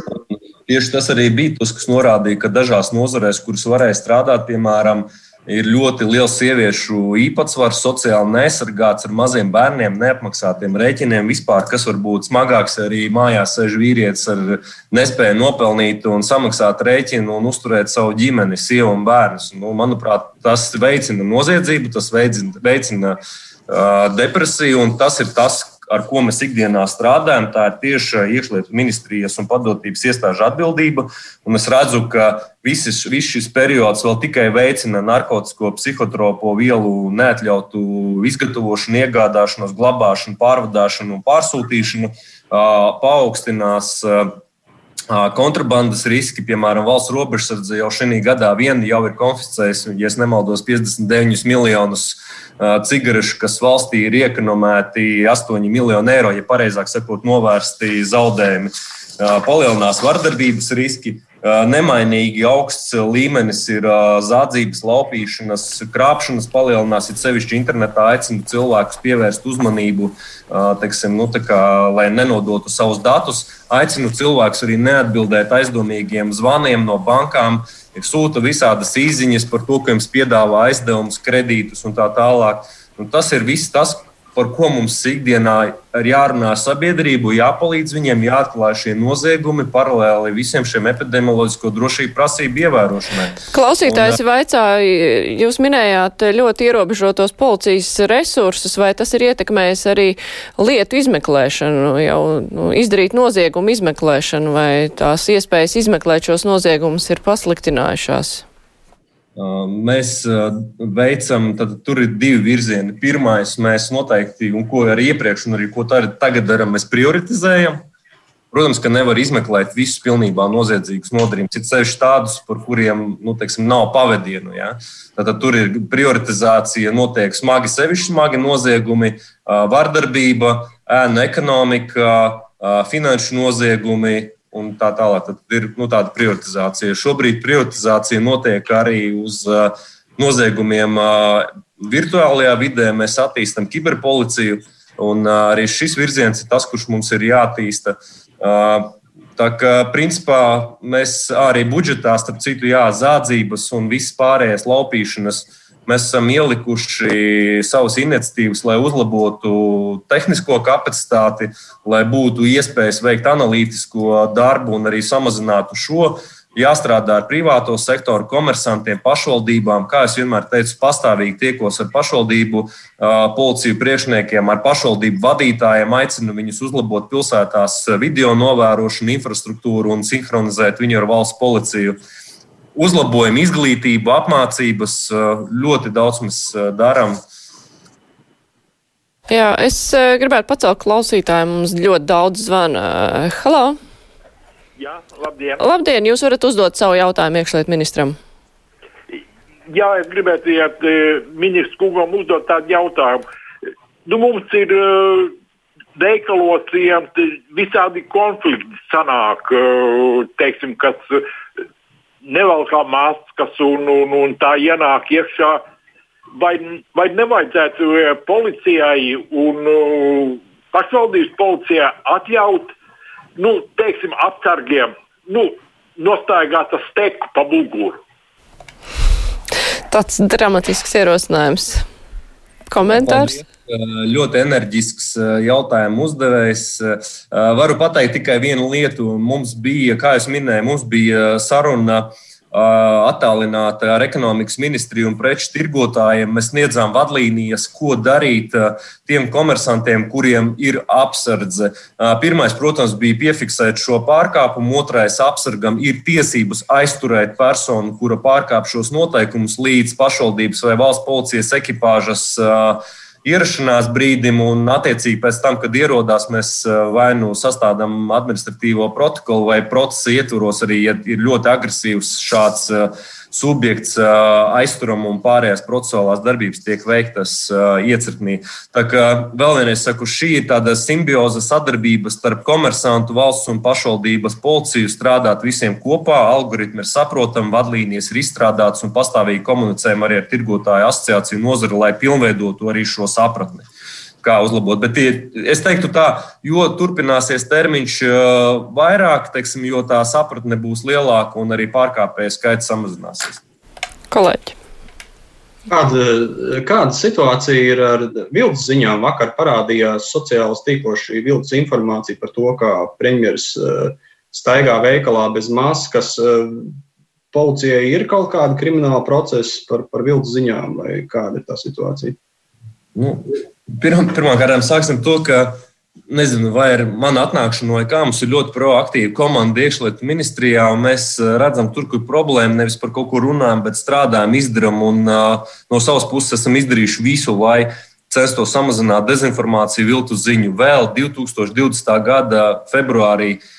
Tieši tas arī bija tas, kas norādīja, ka dažās nozarēs, kuras varēja strādāt, piemēram, Ir ļoti liels sieviešu īpatsvars, sociāli neaizsargāts ar maziem bērniem, neapmaksātiem rēķiniem. Vispār, kas var būt smagāks, arī mājās sēž vīrietis ar nespēju nopelnīt un samaksāt rēķinu un uzturēt savu ģimeni, sievu un bērnus. Nu, manuprāt, tas veicina noziedzību, tas veicina, veicina uh, depresiju, un tas ir tas, ar ko mēs ikdienā strādājam, tā ir tieši iekšlietu ministrijas un padotības iestāžu atbildība. Un es redzu, ka viss, viss šis periods vēl tikai veicina narkotiku, psihotropo vielu neatļautu izgatavošanu, iegādāšanos, glabāšanu, pārvadāšanu un pārsūtīšanu, paaugstinās kontrabandas riski, piemēram, valsts robežsardze jau šī gadā vien jau ir konfiscējusi, ja nemaldos, 59 miljonus cigarešu, kas valstī ir iekonomēti 8 miljoni eiro, ja pareizāk sakot, novērsti zaudējumi. Palielinās vardarbības riski. Nemainīgi augsts līmenis ir zādzības, laupīšanas, krāpšanas palielinās. Ir sevišķi internetā aicinu cilvēkus pievērst uzmanību, teiksim, nu, kā, lai nenodotu savus datus. Aicinu cilvēkus arī neatbildēt aizdomīgiem zvaniem no bankām. Sūta visādas īsiņas par to, ka jums piedāvā aizdevumus, kredītus un tā tālāk. Un tas ir viss tas, par ko mums ikdienā ir jārunā sabiedrību, jāpalīdz viņiem, jāatklāj šie noziegumi paralēli visiem šiem epidemioloģisko drošību prasību ievērošanai. Klausītājs Un, vaicāja, jūs minējāt ļoti ierobežotos policijas resursus, vai tas ir ietekmējis arī lietu izmeklēšanu, jau nu, izdarīt noziegumu izmeklēšanu, vai tās iespējas izmeklēt šos noziegumus ir pasliktinājušās? Mēs veicam, tad tur ir divi virzieni. Pirmais, mēs noteikti, un ko arī iepriekš, un arī ko tagad darām, mēs prioritizējam. Protams, ka nevar izmeklēt visus pilnībā noziedzīgus nodarījumus. Ir sevišķi tādus, par kuriem nu, teiksim, nav pavadienu. Ja? Tad tur ir prioritizācija, notiek smagi, sevišķi smagi noziegumi, vardarbība, ēnu ekonomika, finanšu noziegumi, un tā tālāk. Tad ir nu, tāda prioritizācija. Šobrīd prioritizācija notiek arī uz uh, noziegumiem uh, virtuālajā vidē. Mēs attīstām kiberpoliciju, un uh, arī šis virziens ir tas, kurš mums ir jāattīsta. Tā kā principā mēs arī budžetā, starp citu, jā, zādzības un visas pārējās laupīšanas uh, Mēs esam ielikuši savas iniciatīvas, lai uzlabotu tehnisko kapacitāti, lai būtu iespējas veikt analītisko darbu un arī samazinātu šo. Jāstrādā ar privāto sektoru, komersantiem, pašvaldībām. Kā jau vienmēr teicu, pastāvīgi tiekos ar pašvaldību, policiju priekšniekiem, ar pašvaldību vadītājiem, aicinu viņus uzlabot pilsētās video novērošanu, infrastruktūru un sinhronizēt viņu ar valsts policiju. Uh, uzlabojam izglītību, apmācības. Ļoti daudz mēs darām. Jā, es gribētu pacelt klausītāju. Mums ļoti daudz zvana. Halo! Jā, labdien! Labdien! Jūs varat uzdot savu jautājumu iekšliet ministram. Jā, es gribētu iet ministrs kungam uzdot tādu jautājumu. Nu, mums ir veikalos visādi konflikti sanāk, teiksim, kas nevalkā maskas un, un, un tā ienāk iekšā. Vai, vai nevajadzētu e, policijai un uh, pašvaldības policijai atļaut, nu, teiksim, apsargiem, nu, nostaigāt ar steku pa muguru? Tāds dramatisks ierosinājums. Komentārs? Paldies. Ļoti enerģisks jautājumu uzdevējs. Varu pateikt tikai vienu lietu. Mums bija, kā jau minēju, mums bija saruna attālināti ar ekonomikas ministriju un preču tirgotājiem. Mēs sniedzām vadlīnijas, ko darīt tiem komersantiem, kuriem ir apsardze. Pirmais, protams, bija piefiksēt šo pārkāpumu, otrais, apsargam ir tiesības aizturēt personu, kura pārkāp šos noteikumus līdz pašvaldības vai valsts policijas ekipāžas ierašanās brīdim, un attiecīgi pēc tam, kad ierodās, mēs vai nu sastādām administratīvo protokolu, vai procesa ietvaros arī, ja ir ļoti agresīvs šāds subjekts aizturam un pārējās procesuālās darbības tiek veiktas iecirknī. Tā kā vēl vienreiz saku, šī ir tāda simbioza sadarbība starp komersantu, valsts un pašvaldības policiju strādāt visiem kopā. Algoritmi ir saprotami, vadlīnijas ir izstrādātas un pastāvīgi komunicējam arī ar tirgotāju asociāciju nozari, lai pilnveidotu arī šo sapratni kā uzlabot. Bet es teiktu, tā, jo turpināsies termiņš vairāk, teiksim, jo tā sapratne būs lielāka un arī pārkāpēju skaits samazināsies. Kolēģi. Kāda, kāda situācija ir ar viltus ziņām? Vakar parādījās sociālajos tīklos šī viltus informācija par to, kā premjerministrs staigā veikalā bez maskas. Policijai ir kaut kāda krimināla procesa par, par viltus ziņām, vai kāda ir tā situācija? Nu, Pirmkārt, sāksim to, ka nezinu, vai ar manu atnākšanu vai kā mums ir ļoti proaktīva komanda iekšlietu ministrijā, un mēs eh, redzam, tur, kur problēma, nevis par kaut ko runājam, bet strādājam, izdarām, un uh, no savas puses esam izdarījuši visu, lai censtos samazināt dezinformāciju, viltu ziņu. Vēl 2020. gada februārī uh,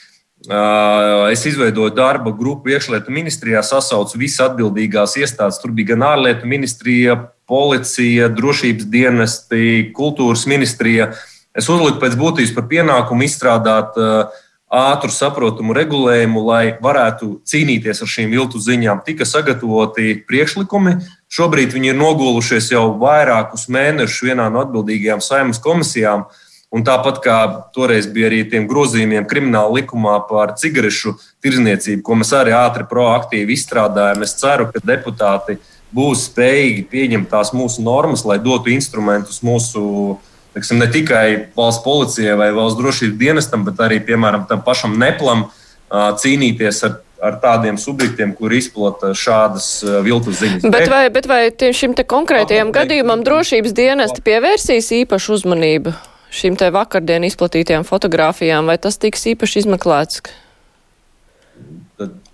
es izveidoju darba grupu iekšlietu ministrijā, sasaucu visas atbildīgās iestādes. Tur bija gan ārlietu ministrija, policija, drošības dienesti, kultūras ministrija. Es uzliku pēc būtības par pienākumu izstrādāt uh, ātru, saprotamu regulējumu, lai varētu cīnīties ar šīm viltu ziņām. Tika sagatavoti priekšlikumi. Šobrīd viņi ir nogulušies jau vairākus mēnešus vienā no atbildīgajām saimnes komisijām. Un tāpat kā toreiz bija arī tiem grozījumiem krimināla likumā par cigarešu tirzniecību, ko mēs arī ātri proaktīvi izstrādājam, es ceru, ka deputāti būs spējīgi pieņemt tās mūsu normas, lai dotu instrumentus mūsu teksim, ne tikai valsts policijai vai valsts drošības dienestam, bet arī piemēram tam pašam neplam cīnīties ar ar tādiem subjektiem, kur izplata šādas viltus ziņas. Bet vai, bet vai šim te konkrētajam gadījumam drošības dienesti pievērsīs īpašu uzmanību šīm te vakardien izplatītajām fotografijām, vai tas tiks īpaši izmeklēts?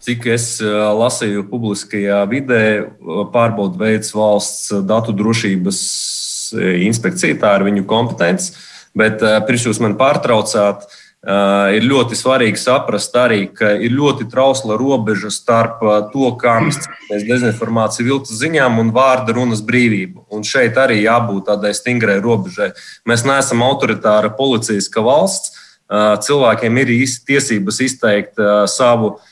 Cik es lasīju publiskajā vidē, pārbaudu veids valsts datu drošības inspekcija, tā ir viņu kompetence. Bet pirms jūs man pārtraucāt, eh, ir ļoti svarīgi saprast arī, ka ir ļoti trausla robeža starp to, kā mēs cīnāmies dezinformāciju, viltus ziņām un vārda runas brīvību. Un šeit arī jābūt tādai stingrai robežai. Mēs neesam autoritāra policijaska valsts. Cilvēkiem ir tiesības izteikt savu uh,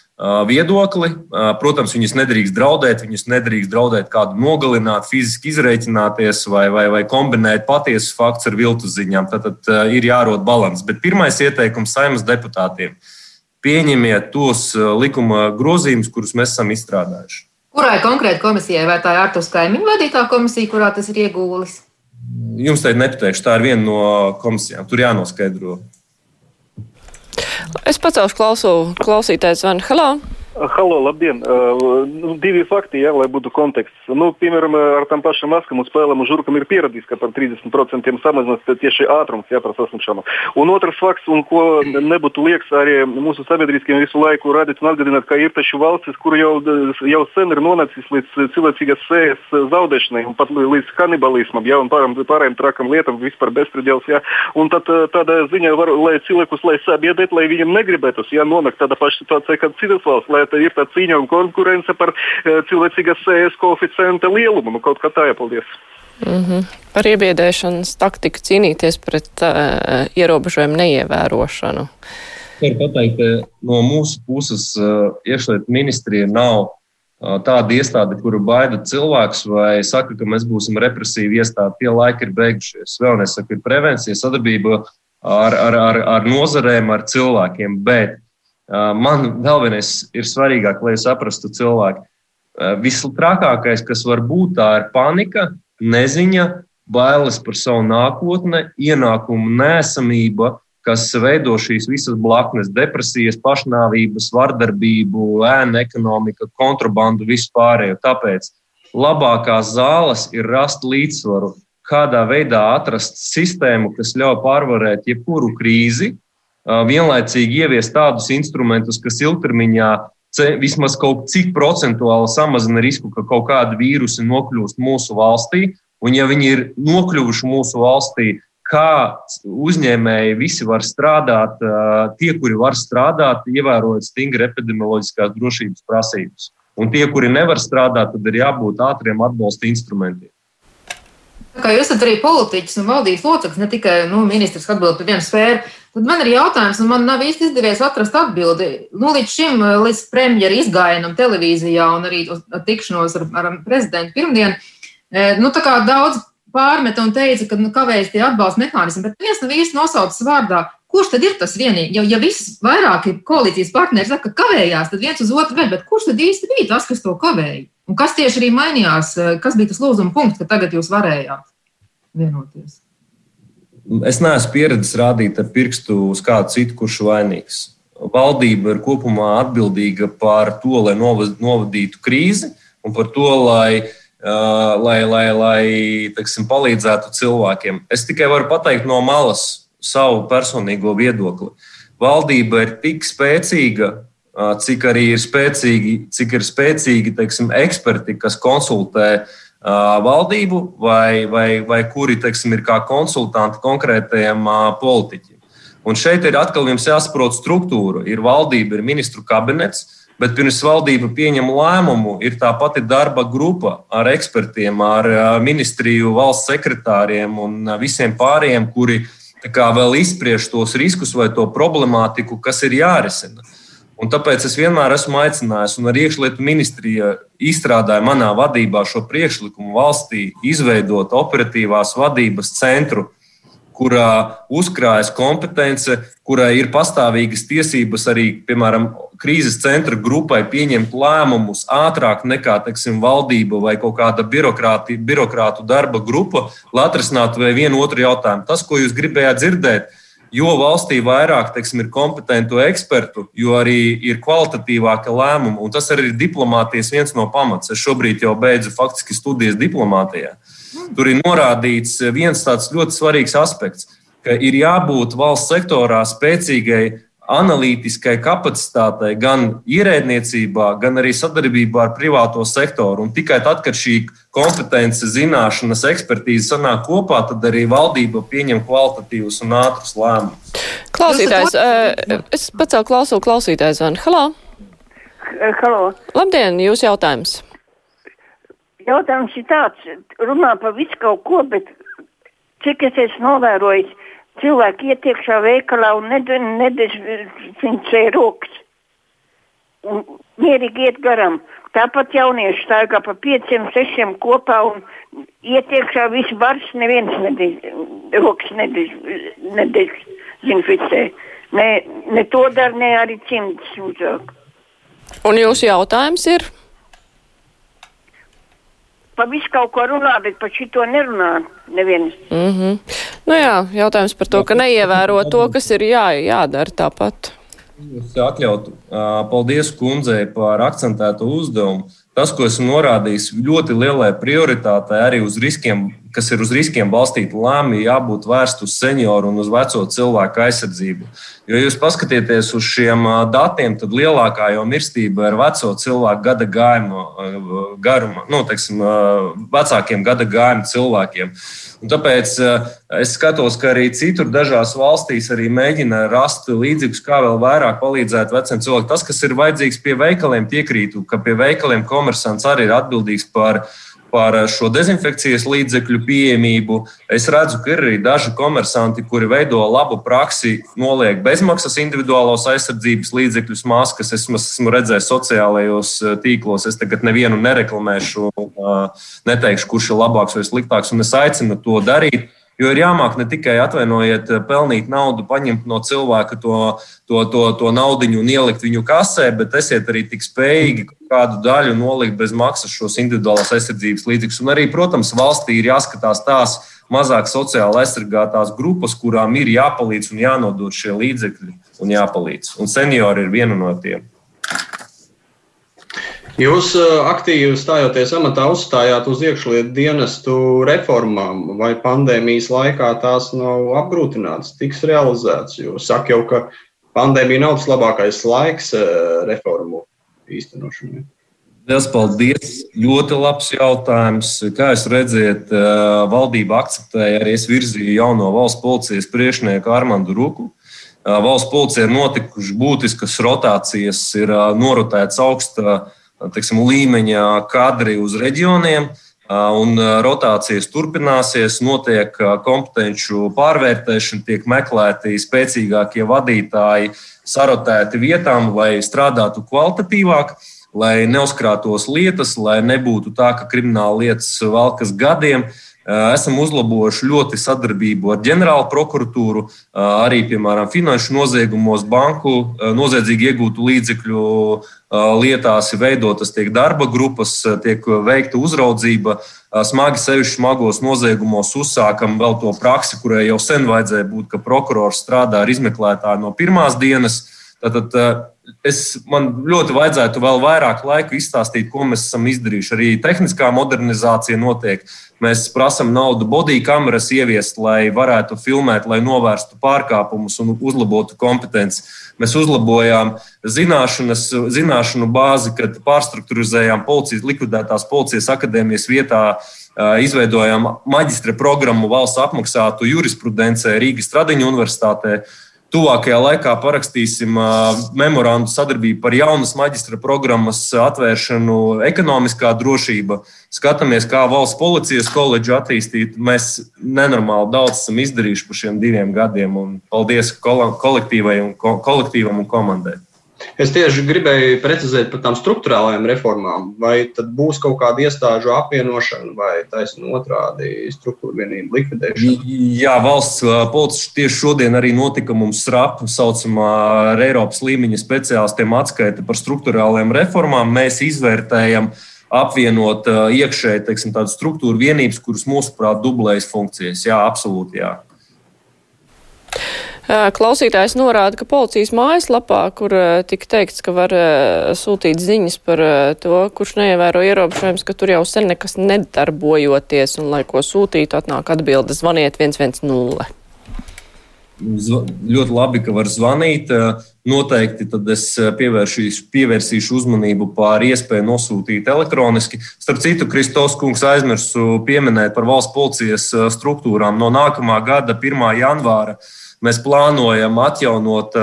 viedokli. Protams, viņus nedrīkst draudēt, viņus nedrīkst draudēt kādu nogalināt, fiziski izreikināties vai, vai, vai kombinēt patiesus faktus ar viltus ziņām. Tad, tad ir jārod līdzsvars. Bet pirmais ieteikums saimnes deputātiem - pieņemiet tos likuma grozījumus, kurus mēs esam izstrādājuši. Kurai konkrēti komisijai, vai tā ir Artus kaimiņu vadītā komisija, kurā tas ir iegūlis? Jums teikt, nepateikšu, tā ir viena no komisijām. Tur jānoskaidro. Es pacelšu klausu, klausītājs zvanu. Halo! Halo, labdien! Uh, nu, divi fakti, jā, lai būtu konteksts. Nu, piemēram, ar tām pašām maskām un spēlēm žurkam ir pierādīts, ka par 30% samazinās tieši ātrums jā, par saslimšanu. Un otrs fakts, un ko nebūtu liekas arī mūsu sabiedriskiem visu laiku radīt un atgādināt, ka ir taču valstis, kur jau, jau sen ir nonācis līdz cilvēcīgas sējas zaudēšanai un pat līdz kanibalismam, jā, un pārējām, pārējām trakam lietām, vispār bezpredēls, jā. Un tad tādā ziņā var, lai cilvēkus, lai sabiedrēt, lai viņiem negribētos, jā, nonākt tādā pašā situācijā, kā citas valsts, ir tā cīņa un konkurence par uh, cilvēcīgas sējas koeficienta lielumu. Nu, kaut kā tā jāpaldies. Mm -hmm. Par iebiedēšanas taktiku cīnīties pret uh, ierobežojumu neievērošanu. Varu pateikt, ka no mūsu puses uh, iekšlietu ministrija nav uh, tāda iestāde, kuru baida cilvēks vai saka, ka mēs būsim represīvi iestādi. Tie laiki ir beigušies. Vēl nesaku, ir prevencija, sadarbība ar, ar, ar, ar nozarēm, ar cilvēkiem. Bet man vēl vienais ir svarīgāk, lai saprastu cilvēku. Vislielākais, kas var būt, tā ir panika, neziņa, bailes par savu nākotni, ienākumu nēsamība, kas veido šīs visas blaknes, depresijas, pašnāvības, vardarbību, ēnu ekonomiku, kontrabandu, vispārējo. Tāpēc labākās zāles ir rast līdzsvaru, kādā veidā atrast sistēmu, kas ļauj pārvarēt jebkuru krīzi, vienlaicīgi ieviest tādus instrumentus, kas ilgtermiņā vismaz kaut cik procentuāli samazina risku, ka kaut kāda vīrusa nokļūst mūsu valstī. Un, ja viņi ir nokļuvuši mūsu valstī, kā uzņēmēji visi var strādāt, tie, kuri var strādāt, ievērojot stingri epidemioloģiskās drošības prasības. Un tie, kuri nevar strādāt, tad ir jābūt ātriem atbalsta instrumentiem. Kā jūs esat arī politiķis un valdības loceklis, ne tikai nu, ministrs, atbild par vienu sfēru, Tad man ir jautājums, un man nav īsti izdevies atrast atbildi. Nu, līdz šim, eh, līdz premjera izgājienam televīzijā un arī tikšanos ar, ar prezidentu pirmdien, eh, nu, daudz pārmeta un teica, ka nu, kavējas tie atbalsta mehānismi, bet viens nav īsti nosaucis vārdā. Kurš tad ir tas vienīgi? Jo, ja viss vairāki koalīcijas partneri saka, ka kavējās, tad viens uz otru vēl, bet kurš tad īsti bija tas, kas to kavēja? Un kas tieši arī mainījās? Eh, kas bija tas lūzuma punkts, ka tagad jūs varējāt vienoties? Es neesmu pieredzējis rādīt ar pirkstu uz kādu citu, kurš vainīgs. Valdība ir kopumā atbildīga par to, lai novadītu krīzi un par to, lai, uh, lai, lai, lai teksim, palīdzētu cilvēkiem. Es tikai varu pateikt no malas savu personīgo viedokli. Valdība ir tik spēcīga, cik arī ir spēcīgi, cik ir spēcīgi teiksim, eksperti, kas konsultē uh, valdību vai, vai, vai kuri teiksim, ir kā konsultanti konkrētajiem politiķiem. Un šeit ir atkal jāsaprot struktūra. Ir valdība, ir ministru kabinets, bet pirms valdība pieņem lēmumu, ir tā pati darba grupa ar ekspertiem, ar ministriju, valsts sekretāriem un visiem pārējiem, kuri vēl izspriež tos riskus vai to problemātiku, kas ir jārisina. Un tāpēc es vienmēr esmu aicinājis, un arī iekšlietu ministrija izstrādāja manā vadībā šo priekšlikumu valstī izveidot operatīvās vadības centru, kurā uzkrājas kompetence, kurai ir pastāvīgas tiesības arī, piemēram, krīzes centra grupai pieņemt lēmumus ātrāk nekā teiksim, valdība vai kaut kāda birokrātu darba grupa, lai atrisinātu vienu otru jautājumu. Tas, ko jūs gribējāt dzirdēt, jo valstī vairāk teiksim, ir kompetentu ekspertu, jo arī ir kvalitatīvāka lēmuma, un tas arī ir diplomātijas viens no pamats. Es šobrīd jau beidzu faktiski studijas diplomātijā. Tur ir norādīts viens tāds ļoti svarīgs aspekts, ka ir jābūt valsts sektorā spēcīgai analītiskai kapacitātei gan ierēdniecībā, gan arī sadarbībā ar privāto sektoru. Un tikai tad, kad šī kompetence, zināšanas, ekspertīze sanāk kopā, tad arī valdība pieņem kvalitatīvus un ātrus lēmumus. Klausītājs, eh, es pacēlu klausulu klausītājs zvanu. Halo! Halo! Labdien, jūs jautājums! Jautājums ir tāds, runā par visu kaut ko, bet cik es esmu novērojis, cilvēki iet iekšā veikalā un nedezinficē rokas. Un mierīgi iet garām. Tāpat jaunieši staigā pa pieciem, sešiem kopā un iet iekšā viss bars, neviens nedez, rokas nedezinficē. Ne, ne to dara, ne arī cimds uzāk. Un jūsu jautājums ir? Pa visu kaut ko runā, bet par šito nerunā neviens. Mm -hmm. Nu jā, jautājums par to, ka neievēro to, kas ir jā, jādara tāpat. Jūs atļautu. Paldies kundzei par akcentēto uzdevumu. Tas, ko esmu norādījis, ļoti lielai prioritātei arī uz riskiem, kas ir uz riskiem balstīti lēmumi, jābūt vērst uz senioru un uz veco cilvēku aizsardzību. Jo jūs paskatieties uz šiem datiem, tad lielākā jau mirstība ir veco cilvēku gada gājuma garuma, nu, teiksim, vecākiem gada gājuma cilvēkiem. Un tāpēc es skatos, ka arī citur, dažās valstīs, arī mēģina rast līdzekļus, kā vēl vairāk palīdzēt veciem cilvēkiem. Tas, kas ir vajadzīgs pie veikaliem, piekrītu, ka pie veikaliem komersants arī ir atbildīgs par par šo dezinfekcijas līdzekļu pieejamību. Es redzu, ka ir arī daži komersanti, kuri veido labu praksi, noliek bezmaksas individuālos aizsardzības līdzekļus, maskas. Es esmu redzējis sociālajos eh, tīklos, es tagad nevienu nereklamēšu, eh, neteikšu, kurš ir labāks vai sliktāks, un es aicinu to darīt. Jo ir jāmāk ne tikai atvainojiet, pelnīt naudu, paņemt no cilvēka to, to, to, to naudu un ielikt viņu kasē, bet esiet arī tik spējīgi kādu daļu nolikt bez maksas šos individuālās aizsardzības līdzekļus. Un arī, protams, valstī ir jāskatās tās mazāk sociāli aizsargātās grupas, kurām ir jāpalīdz un jānodod šie līdzekļi un jāpalīdz. Un seniori ir viena no tiem. Jūs uh, aktīvi stājoties amatā, uzstājāt uz iekšlietu dienestu reformām, vai pandēmijas laikā tās nav apgrūtinātas, tiks realizētas? Jūs sakat jau, ka pandēmija nav tas labākais laiks uh, reformu īstenošanai. Lielas paldies! Ļoti labs jautājums. Kā jūs redzat, uh, valdība akceptēja arī es virzīju jauno valsts policijas priekšnieku Armandu Ruku. Valsts policija ir notikušas būtiskas rotācijas, ir norotēts augsta teiksim, līmeņa kadri uz reģioniem. Un rotācijas turpināsies, notiek kompetenci pārvērtēšana, tiek meklēti spēcīgākie vadītāji, sarotēti vietām, lai strādātu kvalitatīvāk, lai neuzkrātos lietas, lai nebūtu tā, ka krimināla lietas valkas gadiem. Uh, Esam uzlabojuši ļoti sadarbību ar ģenerālu prokuratūru, arī, piemēram, finanšu noziegumos, banku noziedzīgi iegūtu līdzekļu lietās ir veidotas tiek darba grupas, tiek veikta uzraudzība. Smagi sevišķi smagos noziegumos uzsākam vēl to praksi, kurai jau sen vajadzēja būt, ka prokurors strādā ar izmeklētāju no pirmās dienas. Tātad es, man ļoti vajadzētu vēl vairāk laika izstāstīt, ko mēs esam izdarījuši. Arī tehniskā modernizācija notiek. Mēs prasām naudu body kameras ieviest, lai varētu filmēt, lai novērstu pārkāpumus un uzlabotu kompetenci. Mēs uzlabojām zināšanas, zināšanu bāzi, kad pārstruktūrizējām policijas, likvidētās policijas akadēmijas vietā. Izveidojām maģistra programmu valsts apmaksātu jurisprudencē Rīgas Tradiņu universitātē Tuvākajā laikā parakstīsim memorandu sadarbību par jaunas maģistra programmas atvēršanu, ekonomiskā drošība. Skatāmies, kā valsts policijas koledžu attīstīt. Mēs nenormāli daudz esam izdarījuši par šiem diviem gadiem. Paldies kolektīvai un, kolektīvam un komandai. Es tieši gribēju precizēt par tām struktūrālajām reformām. Vai tad būs kaut kāda iestāžu apvienošana vai taisnība otrādi struktūra vienība likvidēšana? Jā, valsts policija tieši šodien arī notika mums SRAP, saucamā ar Eiropas līmeņa speciālistiem atskaita par struktūrālajām reformām. Mēs izvērtējam apvienot iekšēji teiksim, tādu struktūru vienības, kuras mūsuprāt dublējas funkcijas. Jā, absolūti. Jā. Klausītājs norāda, ka policijas mājaslapā, kur tika teikts, ka var sūtīt ziņas par to, kurš neievēro ierobežojumus, ka tur jau sen nekas nedarbojoties, un lai ko sūtītu, atnāk atbilde zvaniet 110. Ļoti labi, ka var zvanīt. Noteikti tad es pievērsīšu uzmanību pār iespēju nosūtīt elektroniski. Starp citu, Kristovs kungs aizmirsu pieminēt par valsts policijas struktūrām no nākamā gada 1. janvāra Mēs plānojam atjaunot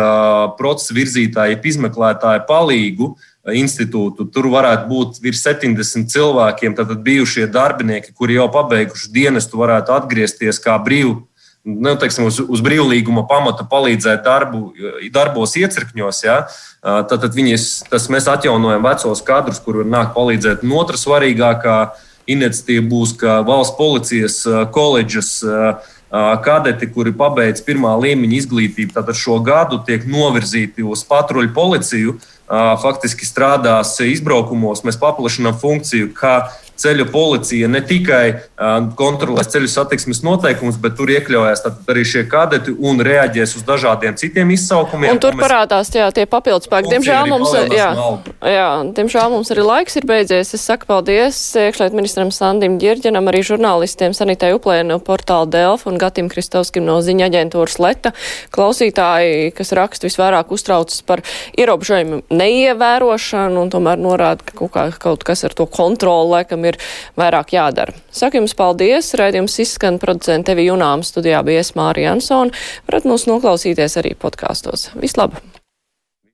procesa virzītāju, izmeklētāju palīgu institūtu. Tur varētu būt virs 70 cilvēkiem, tātad bijušie darbinieki, kuri jau pabeiguši dienestu, varētu atgriezties kā brīvi. Nu, teiksim, uz, uz brīvlīguma pamata palīdzēt darbu, darbos iecirkņos. Ja? Tad viņas, tas mēs atjaunojam vecos kadrus, kur var nākt palīdzēt. Un otra svarīgākā iniciatīva būs, ka valsts policijas koledžas uh, kadeti, kuri pabeidz pirmā līmeņa izglītību, tātad šo gadu tiek novirzīti uz patruļu policiju, faktiski strādās izbraukumos. Mēs paplašinām funkciju, kā ceļu policija ne tikai kontrolēs ceļu satiksmes noteikumus, bet tur iekļaujas arī šie kadeti un reaģēs uz dažādiem citiem izsaukumiem. Un tur un mēs... parādās jā, tie papildus spēki. Diemžēl mums, jā, jā, diemžēl mums arī laiks ir beidzies. Es saku paldies iekšliet ministram Sandim Ģirģenam, arī žurnālistiem Sanitai Uplēnu no portāla Delfa un Gatim Kristovskim no ziņa aģentūras Leta. Klausītāji, kas raksta visvairāk uztraucas par ierobežojumu neievērošanu un tomēr norāda, ka kaut, kā, kaut kas ar to kontroli laikam ir vairāk jādara. Saku jums paldies, raidījums izskan producenta tevi Junām studijā bija Esmāri Jansona. Varat mūs noklausīties arī podkāstos. Vislabāk!